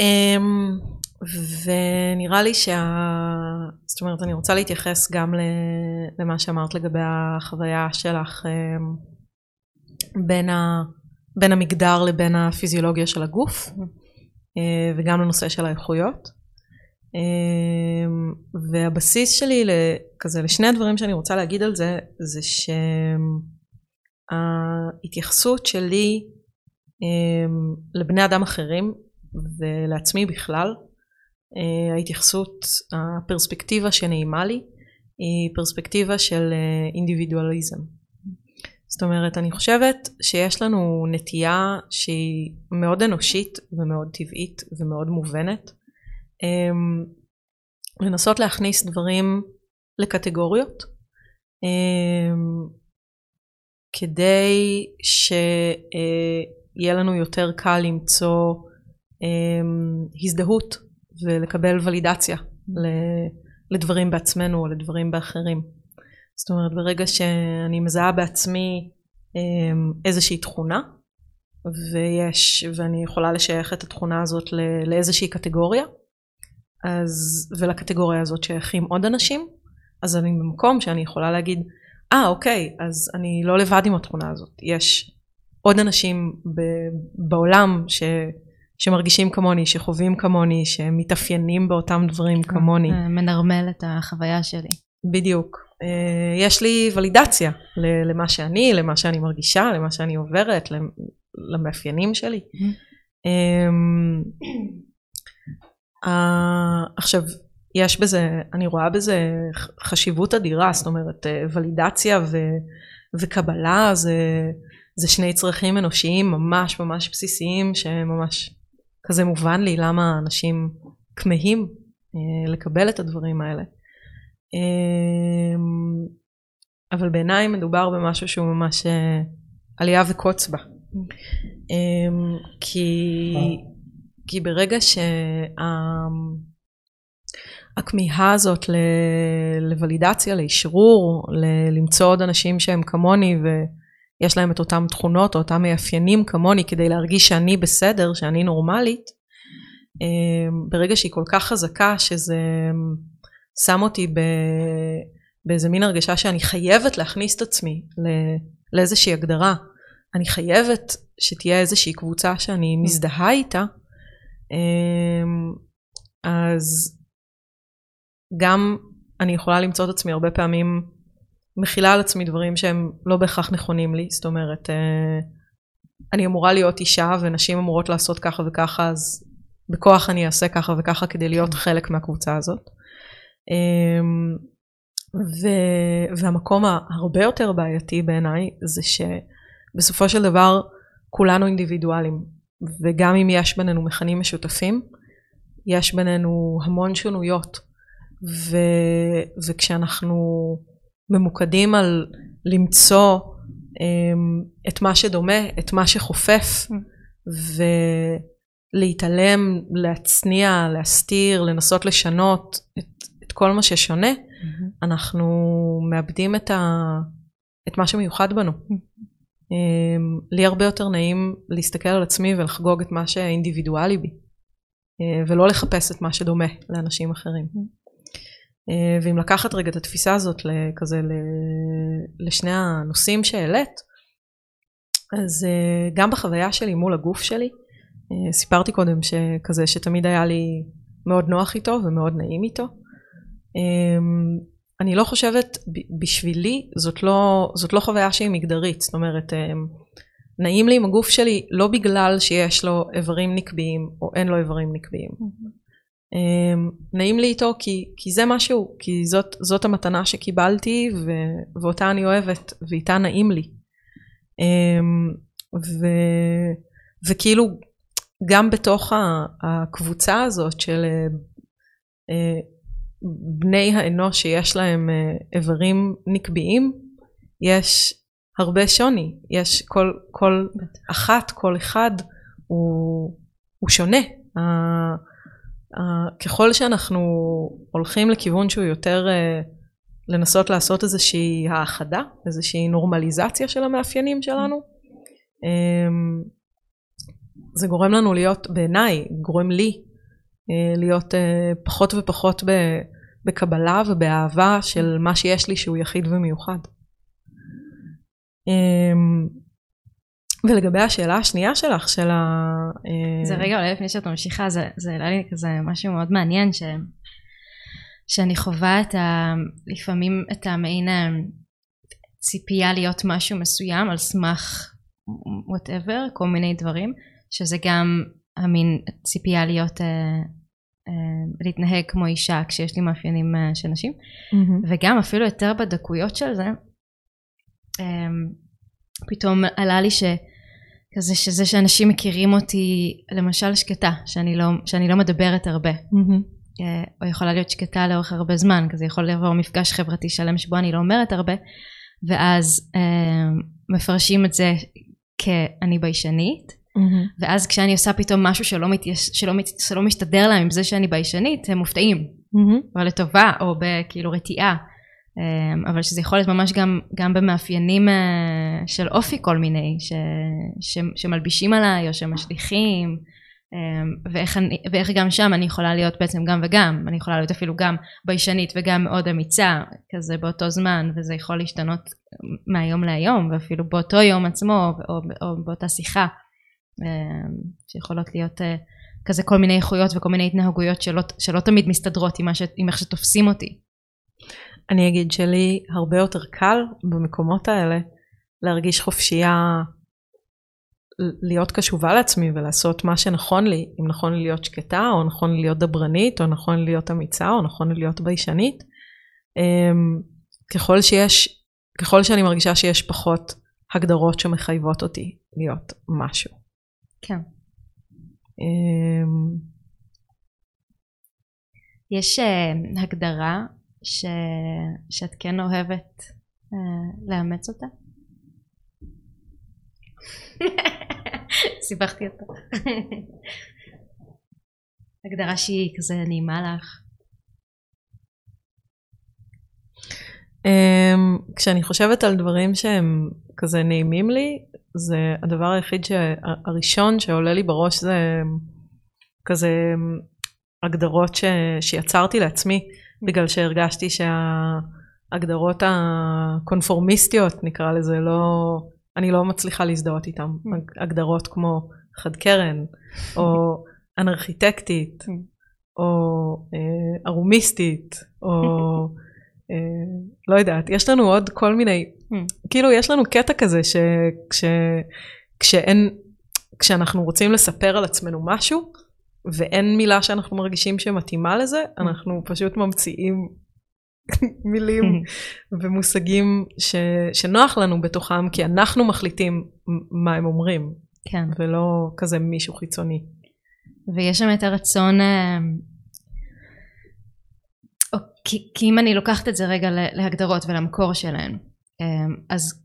Speaker 2: אמ, ונראה לי שה... זאת אומרת, אני רוצה להתייחס גם למה שאמרת לגבי החוויה שלך אמ, בין, ה, בין המגדר לבין הפיזיולוגיה של הגוף אה, וגם לנושא של האיכויות. אה, והבסיס שלי כזה לשני הדברים שאני רוצה להגיד על זה זה שההתייחסות שלי אה, לבני אדם אחרים ולעצמי בכלל ההתייחסות הפרספקטיבה שנעימה לי היא פרספקטיבה של אינדיבידואליזם זאת אומרת, אני חושבת שיש לנו נטייה שהיא מאוד אנושית ומאוד טבעית ומאוד מובנת, אמ, לנסות להכניס דברים לקטגוריות, אמ, כדי שיהיה לנו יותר קל למצוא אמ, הזדהות ולקבל ולידציה לדברים בעצמנו או לדברים באחרים. זאת אומרת ברגע שאני מזהה בעצמי אמ, איזושהי תכונה ויש ואני יכולה לשייך את התכונה הזאת לאיזושהי קטגוריה אז ולקטגוריה הזאת שייכים עוד אנשים אז אני במקום שאני יכולה להגיד אה ah, אוקיי אז אני לא לבד עם התכונה הזאת יש עוד אנשים ב- בעולם ש, שמרגישים כמוני שחווים כמוני שמתאפיינים באותם דברים כמוני.
Speaker 1: מנרמל את החוויה שלי.
Speaker 2: בדיוק. אה, יש לי ולידציה למה שאני, למה שאני מרגישה, למה שאני עוברת, למאפיינים שלי. אמ, עכשיו, יש בזה, אני רואה בזה חשיבות אדירה, זאת אומרת אה, ולידציה ו, וקבלה זה, זה שני צרכים אנושיים ממש ממש בסיסיים שממש כזה מובן לי למה אנשים כמהים אה, לקבל את הדברים האלה. אמ, אבל בעיניי מדובר במשהו שהוא ממש אה, עלייה וקוץ בה. אמ, כי, כי ברגע שהכמיהה הזאת לוולידציה, לאשרור, למצוא עוד אנשים שהם כמוני ויש להם את אותם תכונות או אותם מאפיינים כמוני כדי להרגיש שאני בסדר, שאני נורמלית, אמ, ברגע שהיא כל כך חזקה שזה שם אותי ב... באיזה מין הרגשה שאני חייבת להכניס את עצמי לאיזושהי הגדרה. אני חייבת שתהיה איזושהי קבוצה שאני מזדהה איתה. אמ, אז גם אני יכולה למצוא את עצמי הרבה פעמים מכילה על עצמי דברים שהם לא בהכרח נכונים לי, זאת אומרת, אה, אני אמורה להיות אישה ונשים אמורות לעשות ככה וככה, אז בכוח אני אעשה ככה וככה כדי להיות חלק מהקבוצה הזאת. אמ, ו, והמקום ההרבה יותר בעייתי בעיניי זה שבסופו של דבר כולנו אינדיבידואלים, וגם אם יש בינינו מכנים משותפים, יש בינינו המון שונויות, ו, וכשאנחנו ממוקדים על למצוא um, את מה שדומה, את מה שחופף. ולהתעלם, להצניע, להסתיר, לנסות לשנות את, את כל מה ששונה, mm-hmm. אנחנו מאבדים את, ה, את מה שמיוחד בנו. Mm-hmm. Um, לי הרבה יותר נעים להסתכל על עצמי ולחגוג את מה שאינדיבידואלי בי, uh, ולא לחפש את מה שדומה לאנשים אחרים. Mm-hmm. אה, ואם לקחת רגע את התפיסה הזאת כזה לשני הנושאים שהעלית, אז אה, גם בחוויה שלי מול הגוף שלי, אה, סיפרתי קודם שכזה שתמיד היה לי מאוד נוח איתו ומאוד נעים איתו. אני לא חושבת, בשבילי זאת לא, זאת לא חוויה שהיא מגדרית, זאת אומרת, נעים לי עם הגוף שלי לא בגלל שיש לו איברים נקביים או אין לו איברים נקביים. Mm-hmm. אמ, נעים לי איתו כי, כי זה משהו, כי זאת, זאת המתנה שקיבלתי ו, ואותה אני אוהבת ואיתה נעים לי. אמ, ו, וכאילו גם בתוך הקבוצה הזאת של אה, בני האנוש שיש להם אה, איברים נקביים, יש הרבה שוני, יש כל, כל אחת, כל אחד הוא, הוא שונה. ככל שאנחנו הולכים לכיוון שהוא יותר uh, לנסות לעשות איזושהי האחדה, איזושהי נורמליזציה של המאפיינים שלנו, um, זה גורם לנו להיות, בעיניי, גורם לי להיות uh, פחות ופחות בקבלה ובאהבה של מה שיש לי שהוא יחיד ומיוחד. Um, ולגבי השאלה השנייה שלך, של ה...
Speaker 1: אה, זה רגע, אולי לפני שאת ממשיכה, זה, העלה לי כזה משהו מאוד מעניין, ש, שאני חווה את ה... לפעמים את המעין אה, ציפייה להיות משהו מסוים על סמך וואטאבר, כל מיני דברים, שזה גם המין ציפייה להיות, uh, uh, להתנהג כמו אישה כשיש לי מאפיינים uh, של נשים, mm-hmm. וגם אפילו יותר בדקויות של זה, פתאום עלה לי ש... כזה שזה שאנשים מכירים אותי למשל שקטה, שאני לא, שאני לא מדברת הרבה. Mm-hmm. או יכולה להיות שקטה לאורך הרבה זמן, כזה יכול לבוא מפגש חברתי שלם שבו אני לא אומרת הרבה, ואז אה, מפרשים את זה כאני ביישנית, mm-hmm. ואז כשאני עושה פתאום משהו שלא, מתייש, שלא, מת, שלא משתדר להם עם זה שאני ביישנית, הם מופתעים, mm-hmm. או לטובה, או בכאילו רתיעה. אמ, אבל שזה יכול להיות ממש גם, גם במאפיינים אה, של אופי כל מיני, ש, ש, שמלבישים עליי או שמשליכים, אמ, ואיך, אני, ואיך גם שם אני יכולה להיות בעצם גם וגם, אני יכולה להיות אפילו גם ביישנית וגם מאוד אמיצה, כזה באותו זמן, וזה יכול להשתנות מהיום להיום, ואפילו באותו יום עצמו, או, או באותה שיחה, שיכולות להיות אה, כזה כל מיני איכויות וכל מיני התנהגויות שלא, שלא תמיד מסתדרות עם, ש, עם איך שתופסים אותי.
Speaker 2: אני אגיד שלי הרבה יותר קל במקומות האלה להרגיש חופשייה להיות קשובה לעצמי ולעשות מה שנכון לי, אם נכון לי להיות שקטה, או נכון לי להיות דברנית, או נכון לי להיות אמיצה, או נכון לי להיות ביישנית. אמ, ככל שיש, ככל שאני מרגישה שיש פחות הגדרות שמחייבות אותי להיות משהו.
Speaker 1: כן. אמ, יש uh, הגדרה ש... שאת כן אוהבת uh, לאמץ אותה? סיבכתי אותה. הגדרה שהיא כזה נעימה לך.
Speaker 2: Um, כשאני חושבת על דברים שהם כזה נעימים לי, זה הדבר היחיד הראשון שעולה לי בראש זה כזה הגדרות ש, שיצרתי לעצמי. בגלל שהרגשתי שההגדרות הקונפורמיסטיות נקרא לזה לא, אני לא מצליחה להזדהות איתן. Mm. הגדרות כמו חד קרן או אנרכיטקטית או אה, ארומיסטית, או אה, לא יודעת, יש לנו עוד כל מיני, mm. כאילו יש לנו קטע כזה שכשאין, כשאנחנו רוצים לספר על עצמנו משהו, ואין מילה שאנחנו מרגישים שמתאימה לזה. אנחנו פשוט ממציאים מילים ומושגים ש, שנוח לנו בתוכם, כי אנחנו מחליטים מה הם אומרים,
Speaker 1: כן.
Speaker 2: ולא כזה מישהו חיצוני.
Speaker 1: ויש שם את הרצון, אה, או, כי, כי אם אני לוקחת את זה רגע להגדרות ולמקור שלהן, אז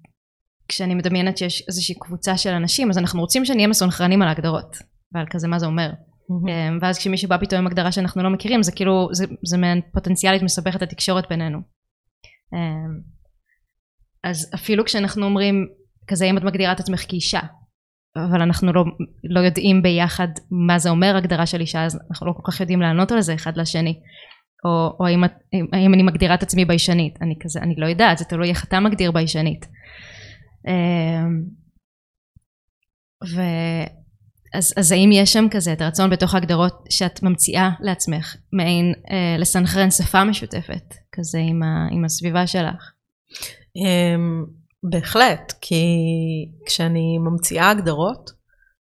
Speaker 1: כשאני מדמיינת שיש איזושהי קבוצה של אנשים, אז אנחנו רוצים שנהיה מסונכרנים על ההגדרות, ועל כזה מה זה אומר. Mm-hmm. ואז כשמישהו בא פתאום עם הגדרה שאנחנו לא מכירים, זה כאילו, זה, זה מעין פוטנציאלית מסבך את התקשורת בינינו. אז אפילו כשאנחנו אומרים, כזה אם את מגדירה את עצמך כאישה, אבל אנחנו לא, לא יודעים ביחד מה זה אומר הגדרה של אישה, אז אנחנו לא כל כך יודעים לענות על זה אחד לשני. או, או האם, האם אני מגדירה את עצמי ביישנית, אני כזה, אני לא יודעת, זה תלוי איך אתה מגדיר ביישנית. אמ, ו... אז, אז האם יש שם כזה את הרצון בתוך ההגדרות שאת ממציאה לעצמך מעין אה, לסנכרן שפה משותפת כזה עם, ה, עם הסביבה שלך?
Speaker 2: Um, בהחלט, כי כשאני ממציאה הגדרות,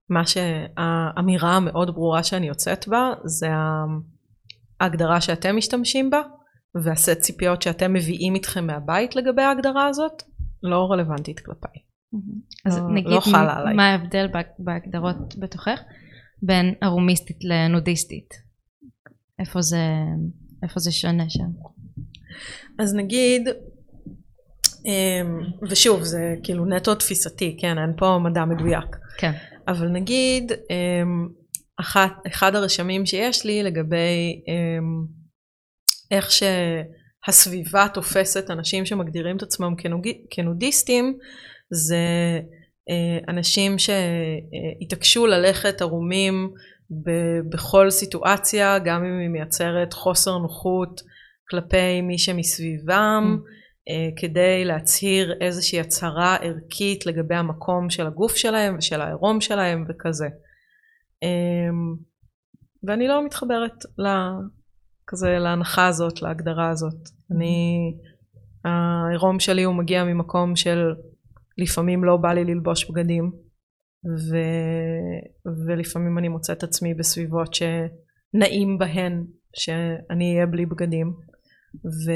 Speaker 2: מה שהאמירה המאוד ברורה שאני יוצאת בה זה ההגדרה שאתם משתמשים בה והסט ציפיות שאתם מביאים איתכם מהבית לגבי ההגדרה הזאת לא רלוונטית כלפיי.
Speaker 1: אז לא, נגיד לא מה ההבדל בהגדרות בתוכך בין ארומיסטית לנודיסטית? איפה זה, איפה זה שונה שם?
Speaker 2: אז נגיד אמ, ושוב זה כאילו נטו תפיסתי כן אין פה מדע מדויק
Speaker 1: כן
Speaker 2: אבל נגיד אמ, אחת, אחד הרשמים שיש לי לגבי אמ, איך שהסביבה תופסת אנשים שמגדירים את עצמם כנודיסטים זה אה, אנשים שהתעקשו ללכת ערומים בכל סיטואציה גם אם היא מייצרת חוסר נוחות כלפי מי שמסביבם mm. אה, כדי להצהיר איזושהי הצהרה ערכית לגבי המקום של הגוף שלהם ושל העירום שלהם וכזה. אמ, ואני לא מתחברת כזה להנחה הזאת, להגדרה הזאת. אני, העירום שלי הוא מגיע ממקום של לפעמים לא בא לי ללבוש בגדים ו, ולפעמים אני מוצאת עצמי בסביבות שנעים בהן שאני אהיה בלי בגדים. ו...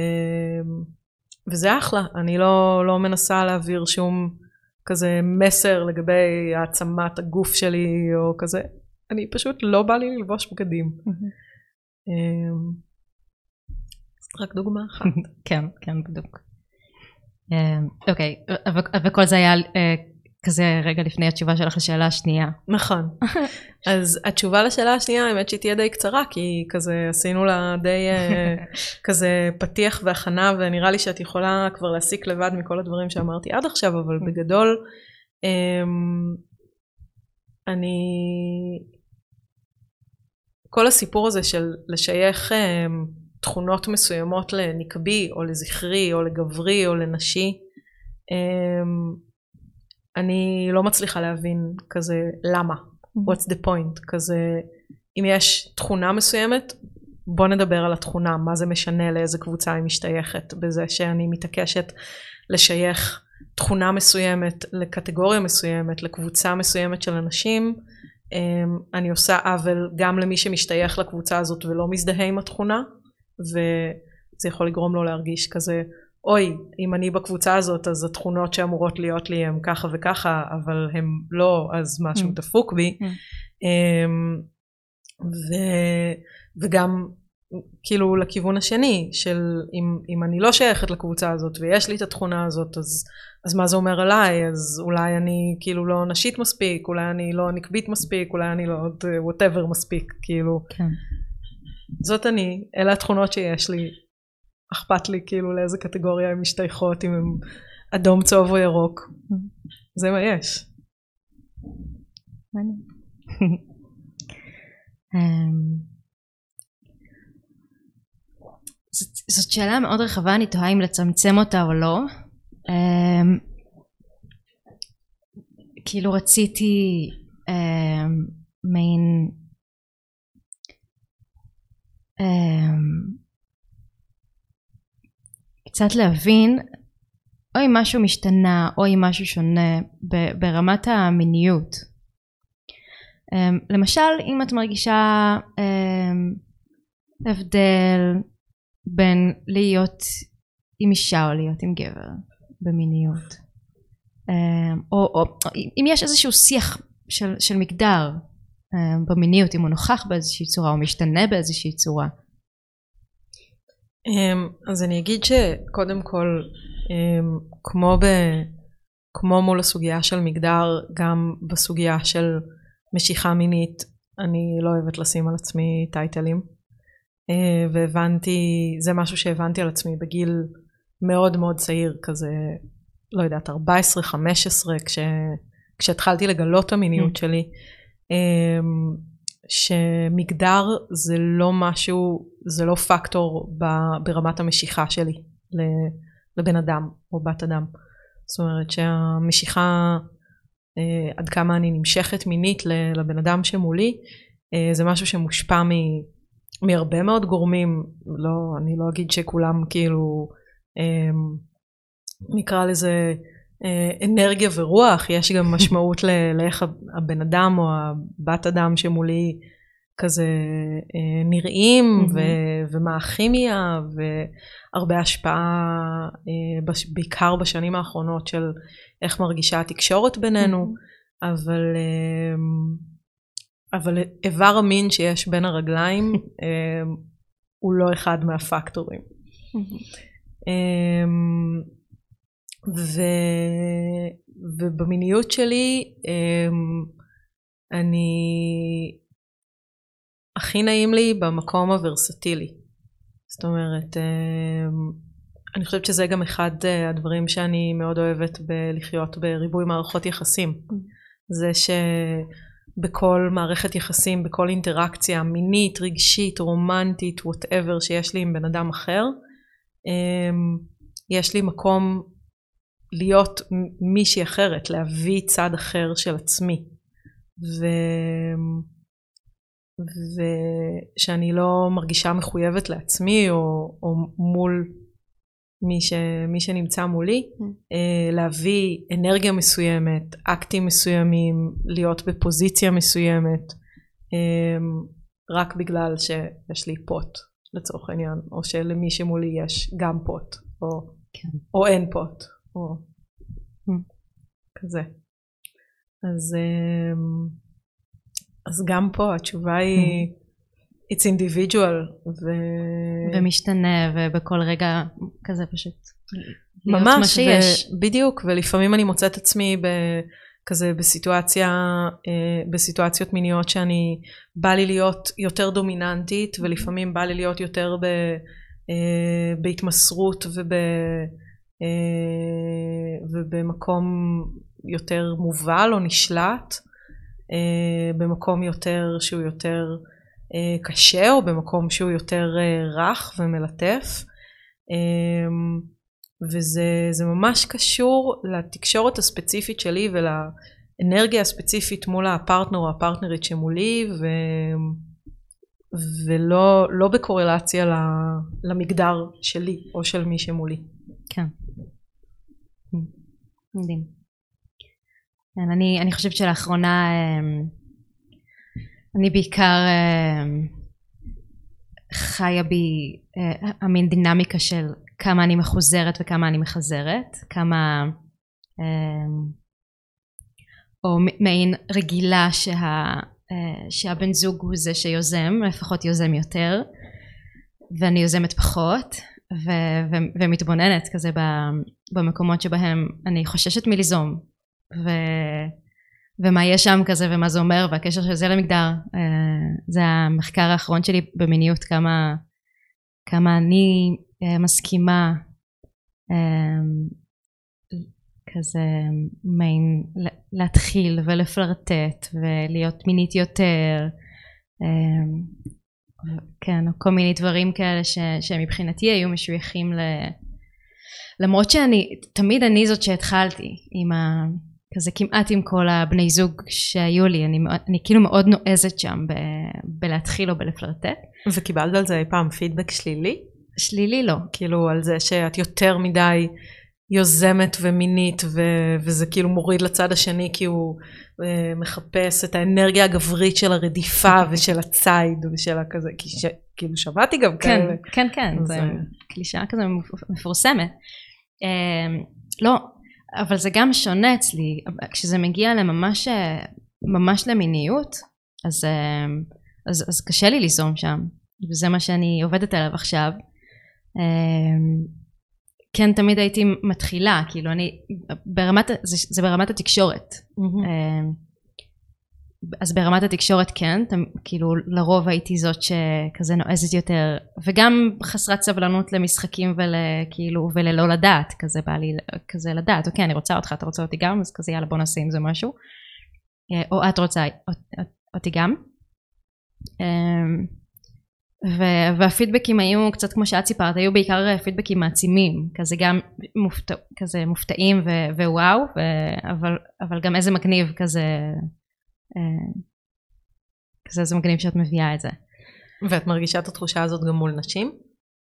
Speaker 2: וזה אחלה, אני לא, לא מנסה להעביר שום כזה מסר לגבי העצמת הגוף שלי או כזה, אני פשוט לא בא לי ללבוש בגדים. אמ, רק דוגמה אחת.
Speaker 1: כן, כן, בדיוק. אמ, אוקיי, וכל זה היה אה, כזה רגע לפני התשובה שלך לשאלה השנייה.
Speaker 2: נכון. אז התשובה לשאלה השנייה האמת שהיא תהיה די קצרה כי כזה עשינו לה די אה, כזה פתיח והכנה ונראה לי שאת יכולה כבר להסיק לבד מכל הדברים שאמרתי עד עכשיו אבל mm. בגדול אמ, אני כל הסיפור הזה של לשייך אמ, תכונות מסוימות לנקבי או לזכרי או לגברי או לנשי אמ, אני לא מצליחה להבין כזה למה, mm-hmm. what's the point, כזה אם יש תכונה מסוימת בוא נדבר על התכונה, מה זה משנה לאיזה קבוצה היא משתייכת. בזה שאני מתעקשת לשייך תכונה מסוימת לקטגוריה מסוימת, לקבוצה מסוימת של אנשים, אני עושה עוול גם למי שמשתייך לקבוצה הזאת ולא מזדהה עם התכונה וזה יכול לגרום לו להרגיש כזה אוי, אם אני בקבוצה הזאת אז התכונות שאמורות להיות לי הן ככה וככה, אבל הן לא, אז משהו mm. דפוק בי. Mm. Um, ו, וגם כאילו לכיוון השני של אם, אם אני לא שייכת לקבוצה הזאת ויש לי את התכונה הזאת אז, אז מה זה אומר עליי? אז אולי אני כאילו לא נשית מספיק אולי אני לא נקבית מספיק אולי אני לא וואטאבר מספיק כאילו.
Speaker 1: כן.
Speaker 2: זאת אני אלה התכונות שיש לי. אכפת לי כאילו לאיזה קטגוריה הן משתייכות אם הם אדום צהוב או ירוק. זה מה יש.
Speaker 1: זאת שאלה מאוד רחבה, אני תוהה אם לצמצם אותה או לא. אמ, כאילו רציתי אמ, מעין אמ, קצת להבין או אם משהו משתנה או אם משהו שונה ברמת המיניות. למשל אם את מרגישה הבדל בין להיות עם אישה או להיות עם גבר במיניות. אמ, או, או אם יש איזשהו שיח של, של מגדר במיניות אם הוא נוכח באיזושהי צורה או משתנה באיזושהי צורה.
Speaker 2: אז אני אגיד שקודם כל כמו, ב, כמו מול הסוגיה של מגדר גם בסוגיה של משיכה מינית אני לא אוהבת לשים על עצמי טייטלים והבנתי זה משהו שהבנתי על עצמי בגיל מאוד מאוד צעיר כזה לא יודעת 14-15 כש, כשהתחלתי לגלות את המיניות mm. שלי אמ, שמגדר זה לא משהו זה לא פקטור ברמת המשיכה שלי לבן אדם או בת אדם זאת אומרת שהמשיכה אה, עד כמה אני נמשכת מינית לבן אדם שמולי אה, זה משהו שמושפע מ, מהרבה מאוד גורמים לא אני לא אגיד שכולם כאילו אה, נקרא לזה אנרגיה ורוח יש גם משמעות לאיך הבן אדם או הבת אדם שמולי כזה נראים mm-hmm. ומה הכימיה והרבה השפעה בעיקר בשנים האחרונות של איך מרגישה התקשורת בינינו, mm-hmm. אבל, אמ, אבל איבר המין שיש בין הרגליים אמ, הוא לא אחד מהפקטורים. Mm-hmm. ו, ובמיניות שלי אני הכי נעים לי במקום הוורסטילי. זאת אומרת אני חושבת שזה גם אחד אה, הדברים שאני מאוד אוהבת בלחיות בריבוי מערכות יחסים. Mm. זה שבכל מערכת יחסים, בכל אינטראקציה מינית, רגשית, רומנטית, וואטאבר שיש לי עם בן אדם אחר, אמ, יש לי מקום להיות מישהי אחרת, להביא צד אחר של עצמי. ו... ושאני לא מרגישה מחויבת לעצמי או, או מול מי, ש, מי שנמצא מולי, mm. אה, להביא אנרגיה מסוימת, אקטים מסוימים, להיות בפוזיציה מסוימת, אה, רק בגלל שיש לי פוט לצורך העניין, או שלמי שמולי יש גם פוט, או, כן. או אין פוט, או mm. כזה. אז, אה, אז גם פה התשובה היא mm. It's individual ו...
Speaker 1: ומשתנה ובכל רגע כזה פשוט
Speaker 2: ממש מה שיש. ו... בדיוק ולפעמים אני מוצאת עצמי ב... כזה בסיטואציה אה, בסיטואציות מיניות שאני בא לי להיות יותר דומיננטית ולפעמים בא לי להיות יותר ב... אה, בהתמסרות וב... אה, ובמקום יותר מובל או נשלט במקום יותר שהוא יותר קשה או במקום שהוא יותר אה, רך ומלטף אמ, וזה ממש קשור לתקשורת הספציפית שלי ולאנרגיה הספציפית מול הפרטנר או הפרטנרית שמולי ו... ולא לא בקורלציה למגדר שלי או של מי שמולי.
Speaker 1: כן. מדהים. כן, אני, אני חושבת שלאחרונה אמ, אני בעיקר אה, חיה בי אה, המין דינמיקה של כמה אני מחוזרת וכמה אני מחזרת, כמה אה, או מעין רגילה שה, שהבן זוג הוא זה שיוזם, לפחות יוזם יותר, ואני יוזמת פחות, ו, ו, ומתבוננת כזה במקומות שבהם אני חוששת מליזום, ו, ומה יש שם כזה ומה זה אומר והקשר של זה למגדר אה, זה המחקר האחרון שלי במיניות כמה, כמה אני אה, מסכימה אה, כזה מיין להתחיל ולפלרטט ולהיות מינית יותר כן או כל מיני דברים כאלה ש, שמבחינתי היו משויכים ל... למרות שאני תמיד אני זאת שהתחלתי עם ה... כזה כמעט עם כל הבני זוג שהיו לי, אני, אני כאילו מאוד נועזת שם ב, בלהתחיל או בלפלרטט.
Speaker 2: וקיבלת על זה אי פעם פידבק שלילי?
Speaker 1: שלילי לא.
Speaker 2: כאילו על זה שאת יותר מדי יוזמת ומינית ו- וזה כאילו מוריד לצד השני כי הוא uh, מחפש את האנרגיה הגברית של הרדיפה ושל הציד ושל הכזה, כי ש- כאילו שמעתי גם
Speaker 1: כן,
Speaker 2: כאלה.
Speaker 1: כן, כן,
Speaker 2: אז,
Speaker 1: זה
Speaker 2: אה,
Speaker 1: קלישאה כזו מפורסמת. אמ, לא, אבל זה גם שונה אצלי, כשזה מגיע לממש ממש למיניות, אז, אמ, אז, אז קשה לי ליזום שם, וזה מה שאני עובדת עליו עכשיו. אמ, כן, תמיד הייתי מתחילה, כאילו אני, ברמת, זה, זה ברמת התקשורת.
Speaker 2: מהמם.
Speaker 1: אז ברמת התקשורת כן, תמ- כאילו לרוב הייתי זאת שכזה נועזת יותר, וגם חסרת סבלנות למשחקים ולכאילו, וללא לדעת, כזה בא לי כזה לדעת, אוקיי אני רוצה אותך, אתה רוצה אותי גם, אז כזה יאללה בוא נעשה עם זה משהו, אה, או את רוצה אות- אותי גם. אמ, ו- והפידבקים היו קצת כמו שאת סיפרת, היו בעיקר פידבקים מעצימים, כזה גם מופתע, כזה מופתעים ו- ווואו, ו- אבל, אבל גם איזה מגניב כזה, כזה איזה מגניב שאת מביאה את זה.
Speaker 2: ואת מרגישה את התחושה הזאת גם מול נשים?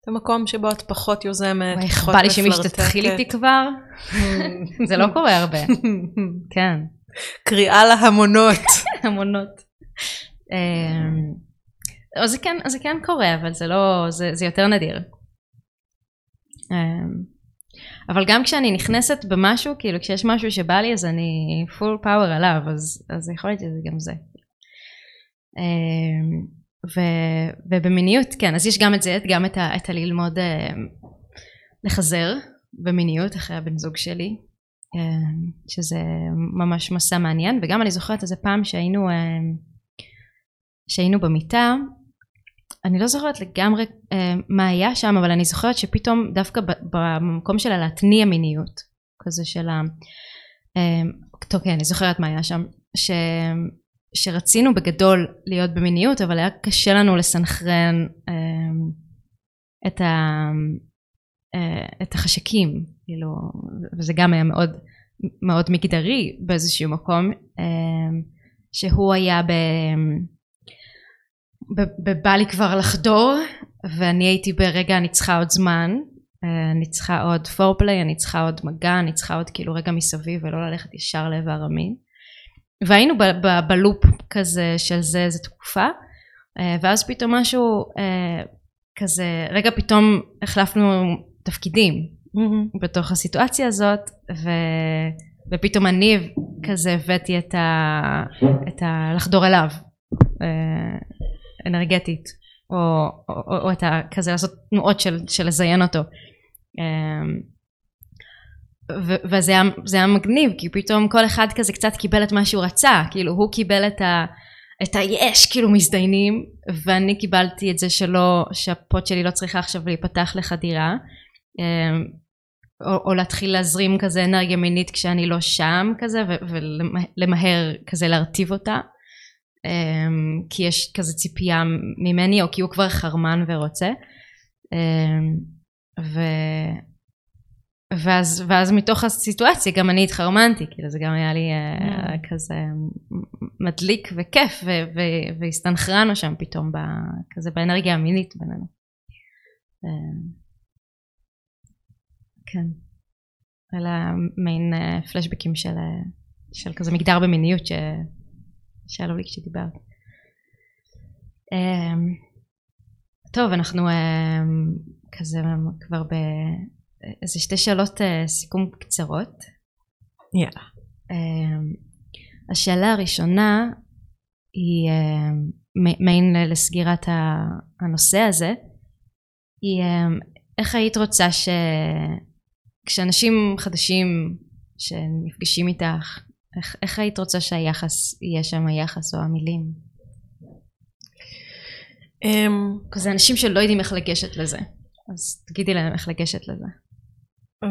Speaker 2: זה מקום שבו את פחות יוזמת, פחות
Speaker 1: בא לי שמישהו תתחיל איתי כבר, זה לא קורה הרבה, כן,
Speaker 2: קריאה להמונות.
Speaker 1: המונות. אמ, אז זה כן, זה כן קורה, אבל זה לא, זה, זה יותר נדיר. אבל גם כשאני נכנסת במשהו, כאילו כשיש משהו שבא לי אז אני פול פאוור עליו, אז, אז יכול להיות שזה גם זה. אמ, ו, ובמיניות, כן, אז יש גם את זה, גם את, ה, את הללמוד אה, לחזר במיניות אחרי הבן זוג שלי, אה, שזה ממש מסע מעניין, וגם אני זוכרת איזה פעם שהיינו, אה, שהיינו במיטה, אני לא זוכרת לגמרי אה, מה היה שם, אבל אני זוכרת שפתאום דווקא במקום של הלהתניע מיניות, כזה של ה... אה, טוב, כן, אני זוכרת מה היה שם, ש... שרצינו בגדול להיות במיניות, אבל היה קשה לנו לסנכרן אה, את, ה... אה, את החשקים, כאילו, וזה גם היה מאוד, מאוד מגדרי באיזשהו מקום, אה, שהוא היה ב... ב- בא לי כבר לחדור, ואני הייתי ברגע אני צריכה עוד זמן, אה, אני צריכה עוד פורפליי, אני צריכה עוד מגע, אני צריכה עוד כאילו רגע מסביב ולא ללכת ישר לאיבר המין. והיינו ב- ב- בלופ כזה של זה איזה תקופה, אה, ואז פתאום משהו אה, כזה, רגע פתאום החלפנו תפקידים בתוך הסיטואציה הזאת, ו... ופתאום אני כזה הבאתי את ה... את ה... לחדור אליו. אנרגטית, או, או, או, או את ה... כזה לעשות תנועות של, של לזיין אותו. אמ, ו- וזה היה, היה מגניב, כי פתאום כל אחד כזה קצת קיבל את מה שהוא רצה, כאילו הוא קיבל את ה... את היש, כאילו מזדיינים, ואני קיבלתי את זה שלא, שהפוט שלי לא צריכה עכשיו להיפתח לחדירה, אמ, או, או להתחיל להזרים כזה אנרגיה מינית כשאני לא שם כזה, ולמהר כזה להרטיב אותה. Um, כי יש כזה ציפייה ממני או כי הוא כבר חרמן ורוצה um, ו... ואז, ואז מתוך הסיטואציה גם אני התחרמנתי כאילו זה גם היה לי uh, כזה מדליק וכיף ו- ו- והסתנכרנו שם פתאום ב- כזה באנרגיה המינית בינינו. Um, כן. אלה מיין uh, פלשבקים של, uh, של כזה מגדר במיניות ש... שעלו לי כשדיברת. Um, טוב, אנחנו um, כזה כבר באיזה שתי שאלות uh, סיכום קצרות.
Speaker 2: יאללה.
Speaker 1: Um, השאלה הראשונה היא מעין לסגירת הנושא הזה, היא איך היית רוצה שכשאנשים חדשים שנפגשים איתך איך, איך היית רוצה שהיחס יהיה שם היחס או המילים?
Speaker 2: Um,
Speaker 1: כזה אנשים שלא יודעים איך לגשת לזה אז תגידי להם איך לגשת לזה.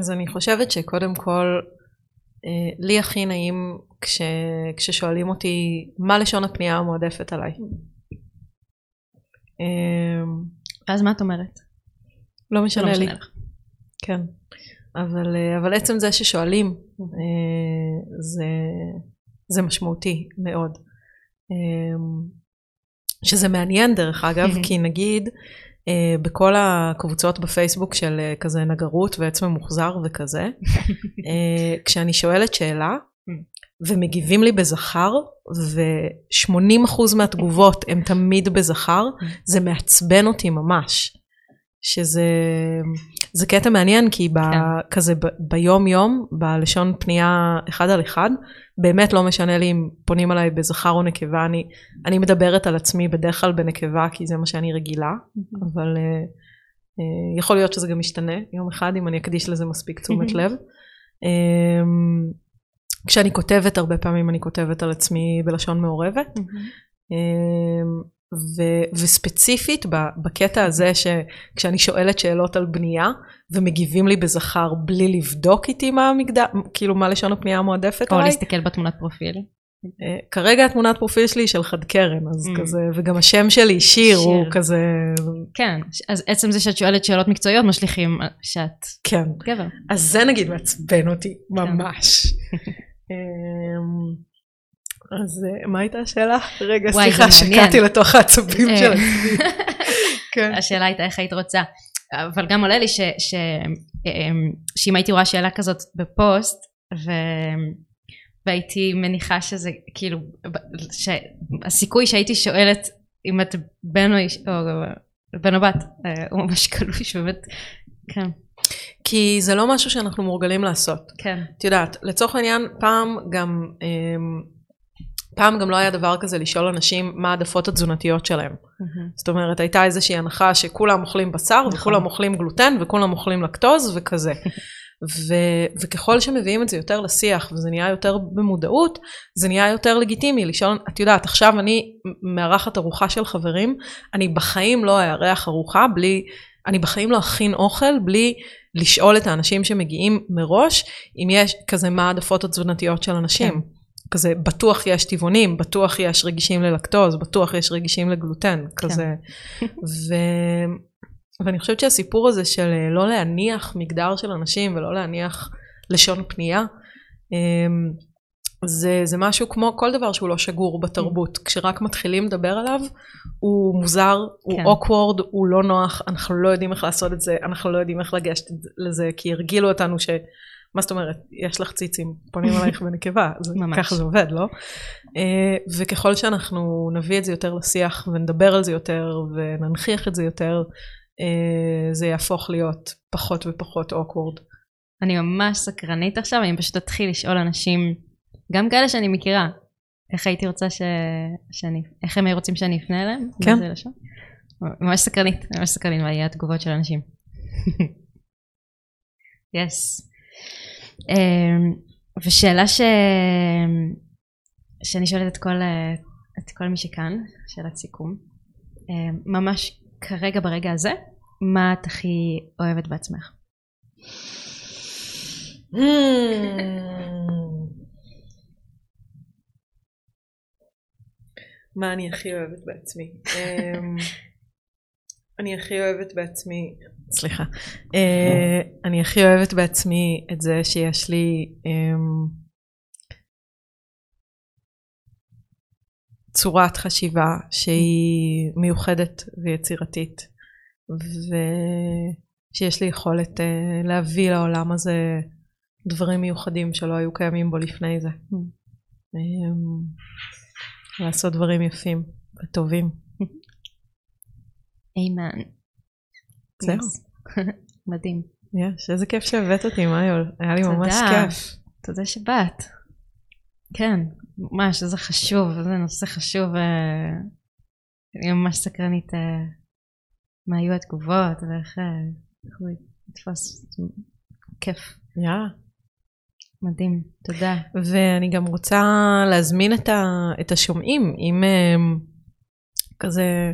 Speaker 2: אז אני חושבת שקודם כל uh, לי הכי נעים כש, כששואלים אותי מה לשון הפנייה המועדפת עליי. Um,
Speaker 1: אז מה את אומרת?
Speaker 2: לא משנה לי.
Speaker 1: לך.
Speaker 2: כן. אבל, uh, אבל עצם זה ששואלים uh, זה, זה משמעותי מאוד. Um, שזה מעניין דרך אגב, כי נגיד uh, בכל הקבוצות בפייסבוק של כזה נגרות ועץ ממוחזר וכזה, כשאני שואלת שאלה ומגיבים לי בזכר ו-80% מהתגובות הן תמיד בזכר, זה מעצבן אותי ממש. שזה זה קטע מעניין כי ב, כן. כזה ב, ביום יום בלשון פנייה אחד על אחד באמת לא משנה לי אם פונים עליי בזכר או נקבה אני, אני מדברת על עצמי בדרך כלל בנקבה כי זה מה שאני רגילה mm-hmm. אבל uh, uh, יכול להיות שזה גם משתנה יום אחד אם אני אקדיש לזה מספיק תשומת לב. Um, כשאני כותבת הרבה פעמים אני כותבת על עצמי בלשון מעורבת. Um, ו- וספציפית בקטע הזה שכשאני שואלת שאלות על בנייה ומגיבים לי בזכר בלי לבדוק איתי מה המגדר, כאילו מה לשון הפנייה המועדפת
Speaker 1: או עליי. או להסתכל בתמונת פרופיל.
Speaker 2: אה, כרגע התמונת פרופיל שלי היא של חד קרן, אז mm. כזה, וגם השם שלי שיר, שיר הוא כזה...
Speaker 1: כן, אז עצם זה שאת שואלת שאלות מקצועיות משליכים שאת
Speaker 2: כן.
Speaker 1: גבר.
Speaker 2: אז זה נגיד מעצבן אותי כן. ממש. אז אה, מה הייתה השאלה? רגע, סליחה, שקעתי לתוך העצבים של עצמי.
Speaker 1: כן. השאלה הייתה איך היית רוצה. אבל גם עולה לי ש, ש, אמ, שאם הייתי רואה שאלה כזאת בפוסט, ו, והייתי מניחה שזה כאילו, שהסיכוי שהייתי שואלת אם את בן או, איש, או בן או בת, אה, הוא ממש קלוש, באמת, כן.
Speaker 2: כי זה לא משהו שאנחנו מורגלים לעשות.
Speaker 1: כן.
Speaker 2: את יודעת, לצורך העניין, פעם גם... אמ, פעם גם לא היה דבר כזה לשאול אנשים מה העדפות התזונתיות שלהם. Mm-hmm. זאת אומרת, הייתה איזושהי הנחה שכולם אוכלים בשר, נכון. וכולם אוכלים גלוטן, וכולם אוכלים לקטוז, וכזה. ו- וככל שמביאים את זה יותר לשיח, וזה נהיה יותר במודעות, זה נהיה יותר לגיטימי לשאול, את יודעת, עכשיו אני מארחת ארוחה של חברים, אני בחיים לא אארח ארוחה בלי, אני בחיים לא אכין אוכל בלי לשאול את האנשים שמגיעים מראש, אם יש כזה מה העדפות התזונתיות של אנשים. כן. כזה בטוח יש טבעונים, בטוח יש רגישים ללקטוז, בטוח יש רגישים לגלוטן, כן. כזה. ו... ואני חושבת שהסיפור הזה של אה, לא להניח מגדר של אנשים ולא להניח לשון פנייה, אמ, זה, זה משהו כמו כל דבר שהוא לא שגור בתרבות. כשרק מתחילים לדבר עליו, הוא מוזר, הוא כן. awkward, הוא לא נוח, אנחנו לא יודעים איך לעשות את זה, אנחנו לא יודעים איך לגשת לזה, כי הרגילו אותנו ש... מה זאת אומרת, יש לך ציצים, פונים עלייך בנקבה, ככה זה עובד, לא? אה, וככל שאנחנו נביא את זה יותר לשיח ונדבר על זה יותר וננכיח את זה יותר, אה, זה יהפוך להיות פחות ופחות אוקוורד.
Speaker 1: אני ממש סקרנית עכשיו, אני פשוט אתחיל לשאול אנשים, גם כאלה שאני מכירה, איך הייתי רוצה ש... שאני, איך הם רוצים שאני אפנה אליהם?
Speaker 2: כן.
Speaker 1: ממש סקרנית, ממש סקרנית מה יהיה התגובות של אנשים. יס. yes. אמ, ושאלה ש... שאני שואלת את כל, את כל מי שכאן, שאלת סיכום, אמ, ממש כרגע ברגע הזה, מה את הכי אוהבת בעצמך?
Speaker 2: מה אני הכי אוהבת בעצמי? אמ, אני הכי אוהבת בעצמי, סליחה, uh, אני הכי אוהבת בעצמי את זה שיש לי um, צורת חשיבה שהיא מיוחדת ויצירתית ושיש לי יכולת uh, להביא לעולם הזה דברים מיוחדים שלא היו קיימים בו לפני זה. Um, לעשות דברים יפים וטובים.
Speaker 1: איימן.
Speaker 2: זהו.
Speaker 1: מדהים.
Speaker 2: יש, איזה כיף שהבאת אותי, מאיול. היה לי ממש כיף.
Speaker 1: תודה שבאת. כן, ממש, איזה חשוב, איזה נושא חשוב. אה, אני ממש סקרנית אה, מה היו התגובות ואיך אה, הוא יתפוס. כיף.
Speaker 2: יאללה.
Speaker 1: מדהים, תודה.
Speaker 2: ואני גם רוצה להזמין את השומעים, אם כזה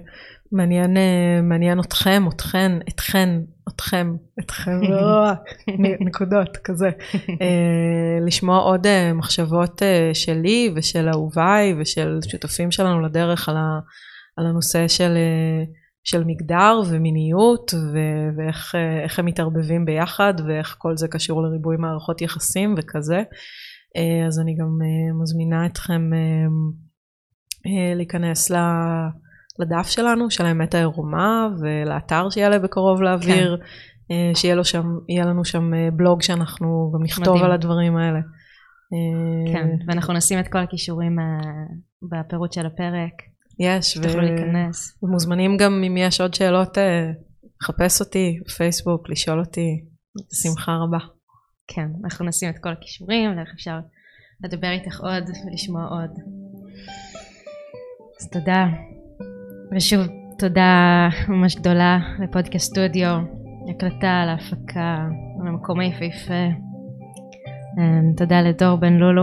Speaker 2: מעניין, אה, מעניין אתכם, אתכן, אתכן, אתכם, אתכם, לא, נקודות כזה, אה, לשמוע עוד אה, מחשבות שלי ושל אהוביי ושל שותפים שלנו לדרך על, ה, על הנושא של, של מגדר ומיניות ו- ואיך הם מתערבבים ביחד ואיך כל זה קשור לריבוי מערכות יחסים וכזה. אז אני גם מזמינה אתכם להיכנס ל... לדף שלנו, של האמת העירומה, ולאתר שיעלה בקרוב לאוויר, כן. שיהיה לו שם, לנו שם בלוג שאנחנו גם נכתוב מדהים. על הדברים האלה.
Speaker 1: כן, ואנחנו נשים את כל הכישורים בפירוט של הפרק.
Speaker 2: יש,
Speaker 1: ו... להיכנס.
Speaker 2: ומוזמנים גם אם יש עוד שאלות, לחפש אותי בפייסבוק, לשאול אותי, בשמחה רבה.
Speaker 1: כן, אנחנו נשים את כל הכישורים, ואיך אפשר לדבר איתך עוד ולשמוע עוד. אז תודה. ושוב, תודה ממש גדולה לפודקאסט סטודיו, להקלטה, להפקה, למקום היפהפה. אמ, תודה לדור בן לולו,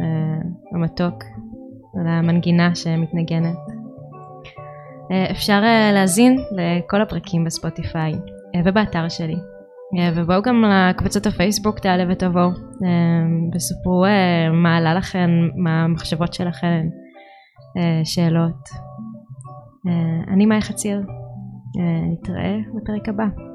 Speaker 1: אה, המתוק, על המנגינה שמתנגנת. אה, אפשר אה, להאזין לכל הפרקים בספוטיפיי ובאתר שלי. ובואו גם לקבוצות הפייסבוק תעלה ותבואו וספרו מה עלה לכם, מה המחשבות שלכם, שאלות. אני מאי חציר, נתראה בפרק הבא.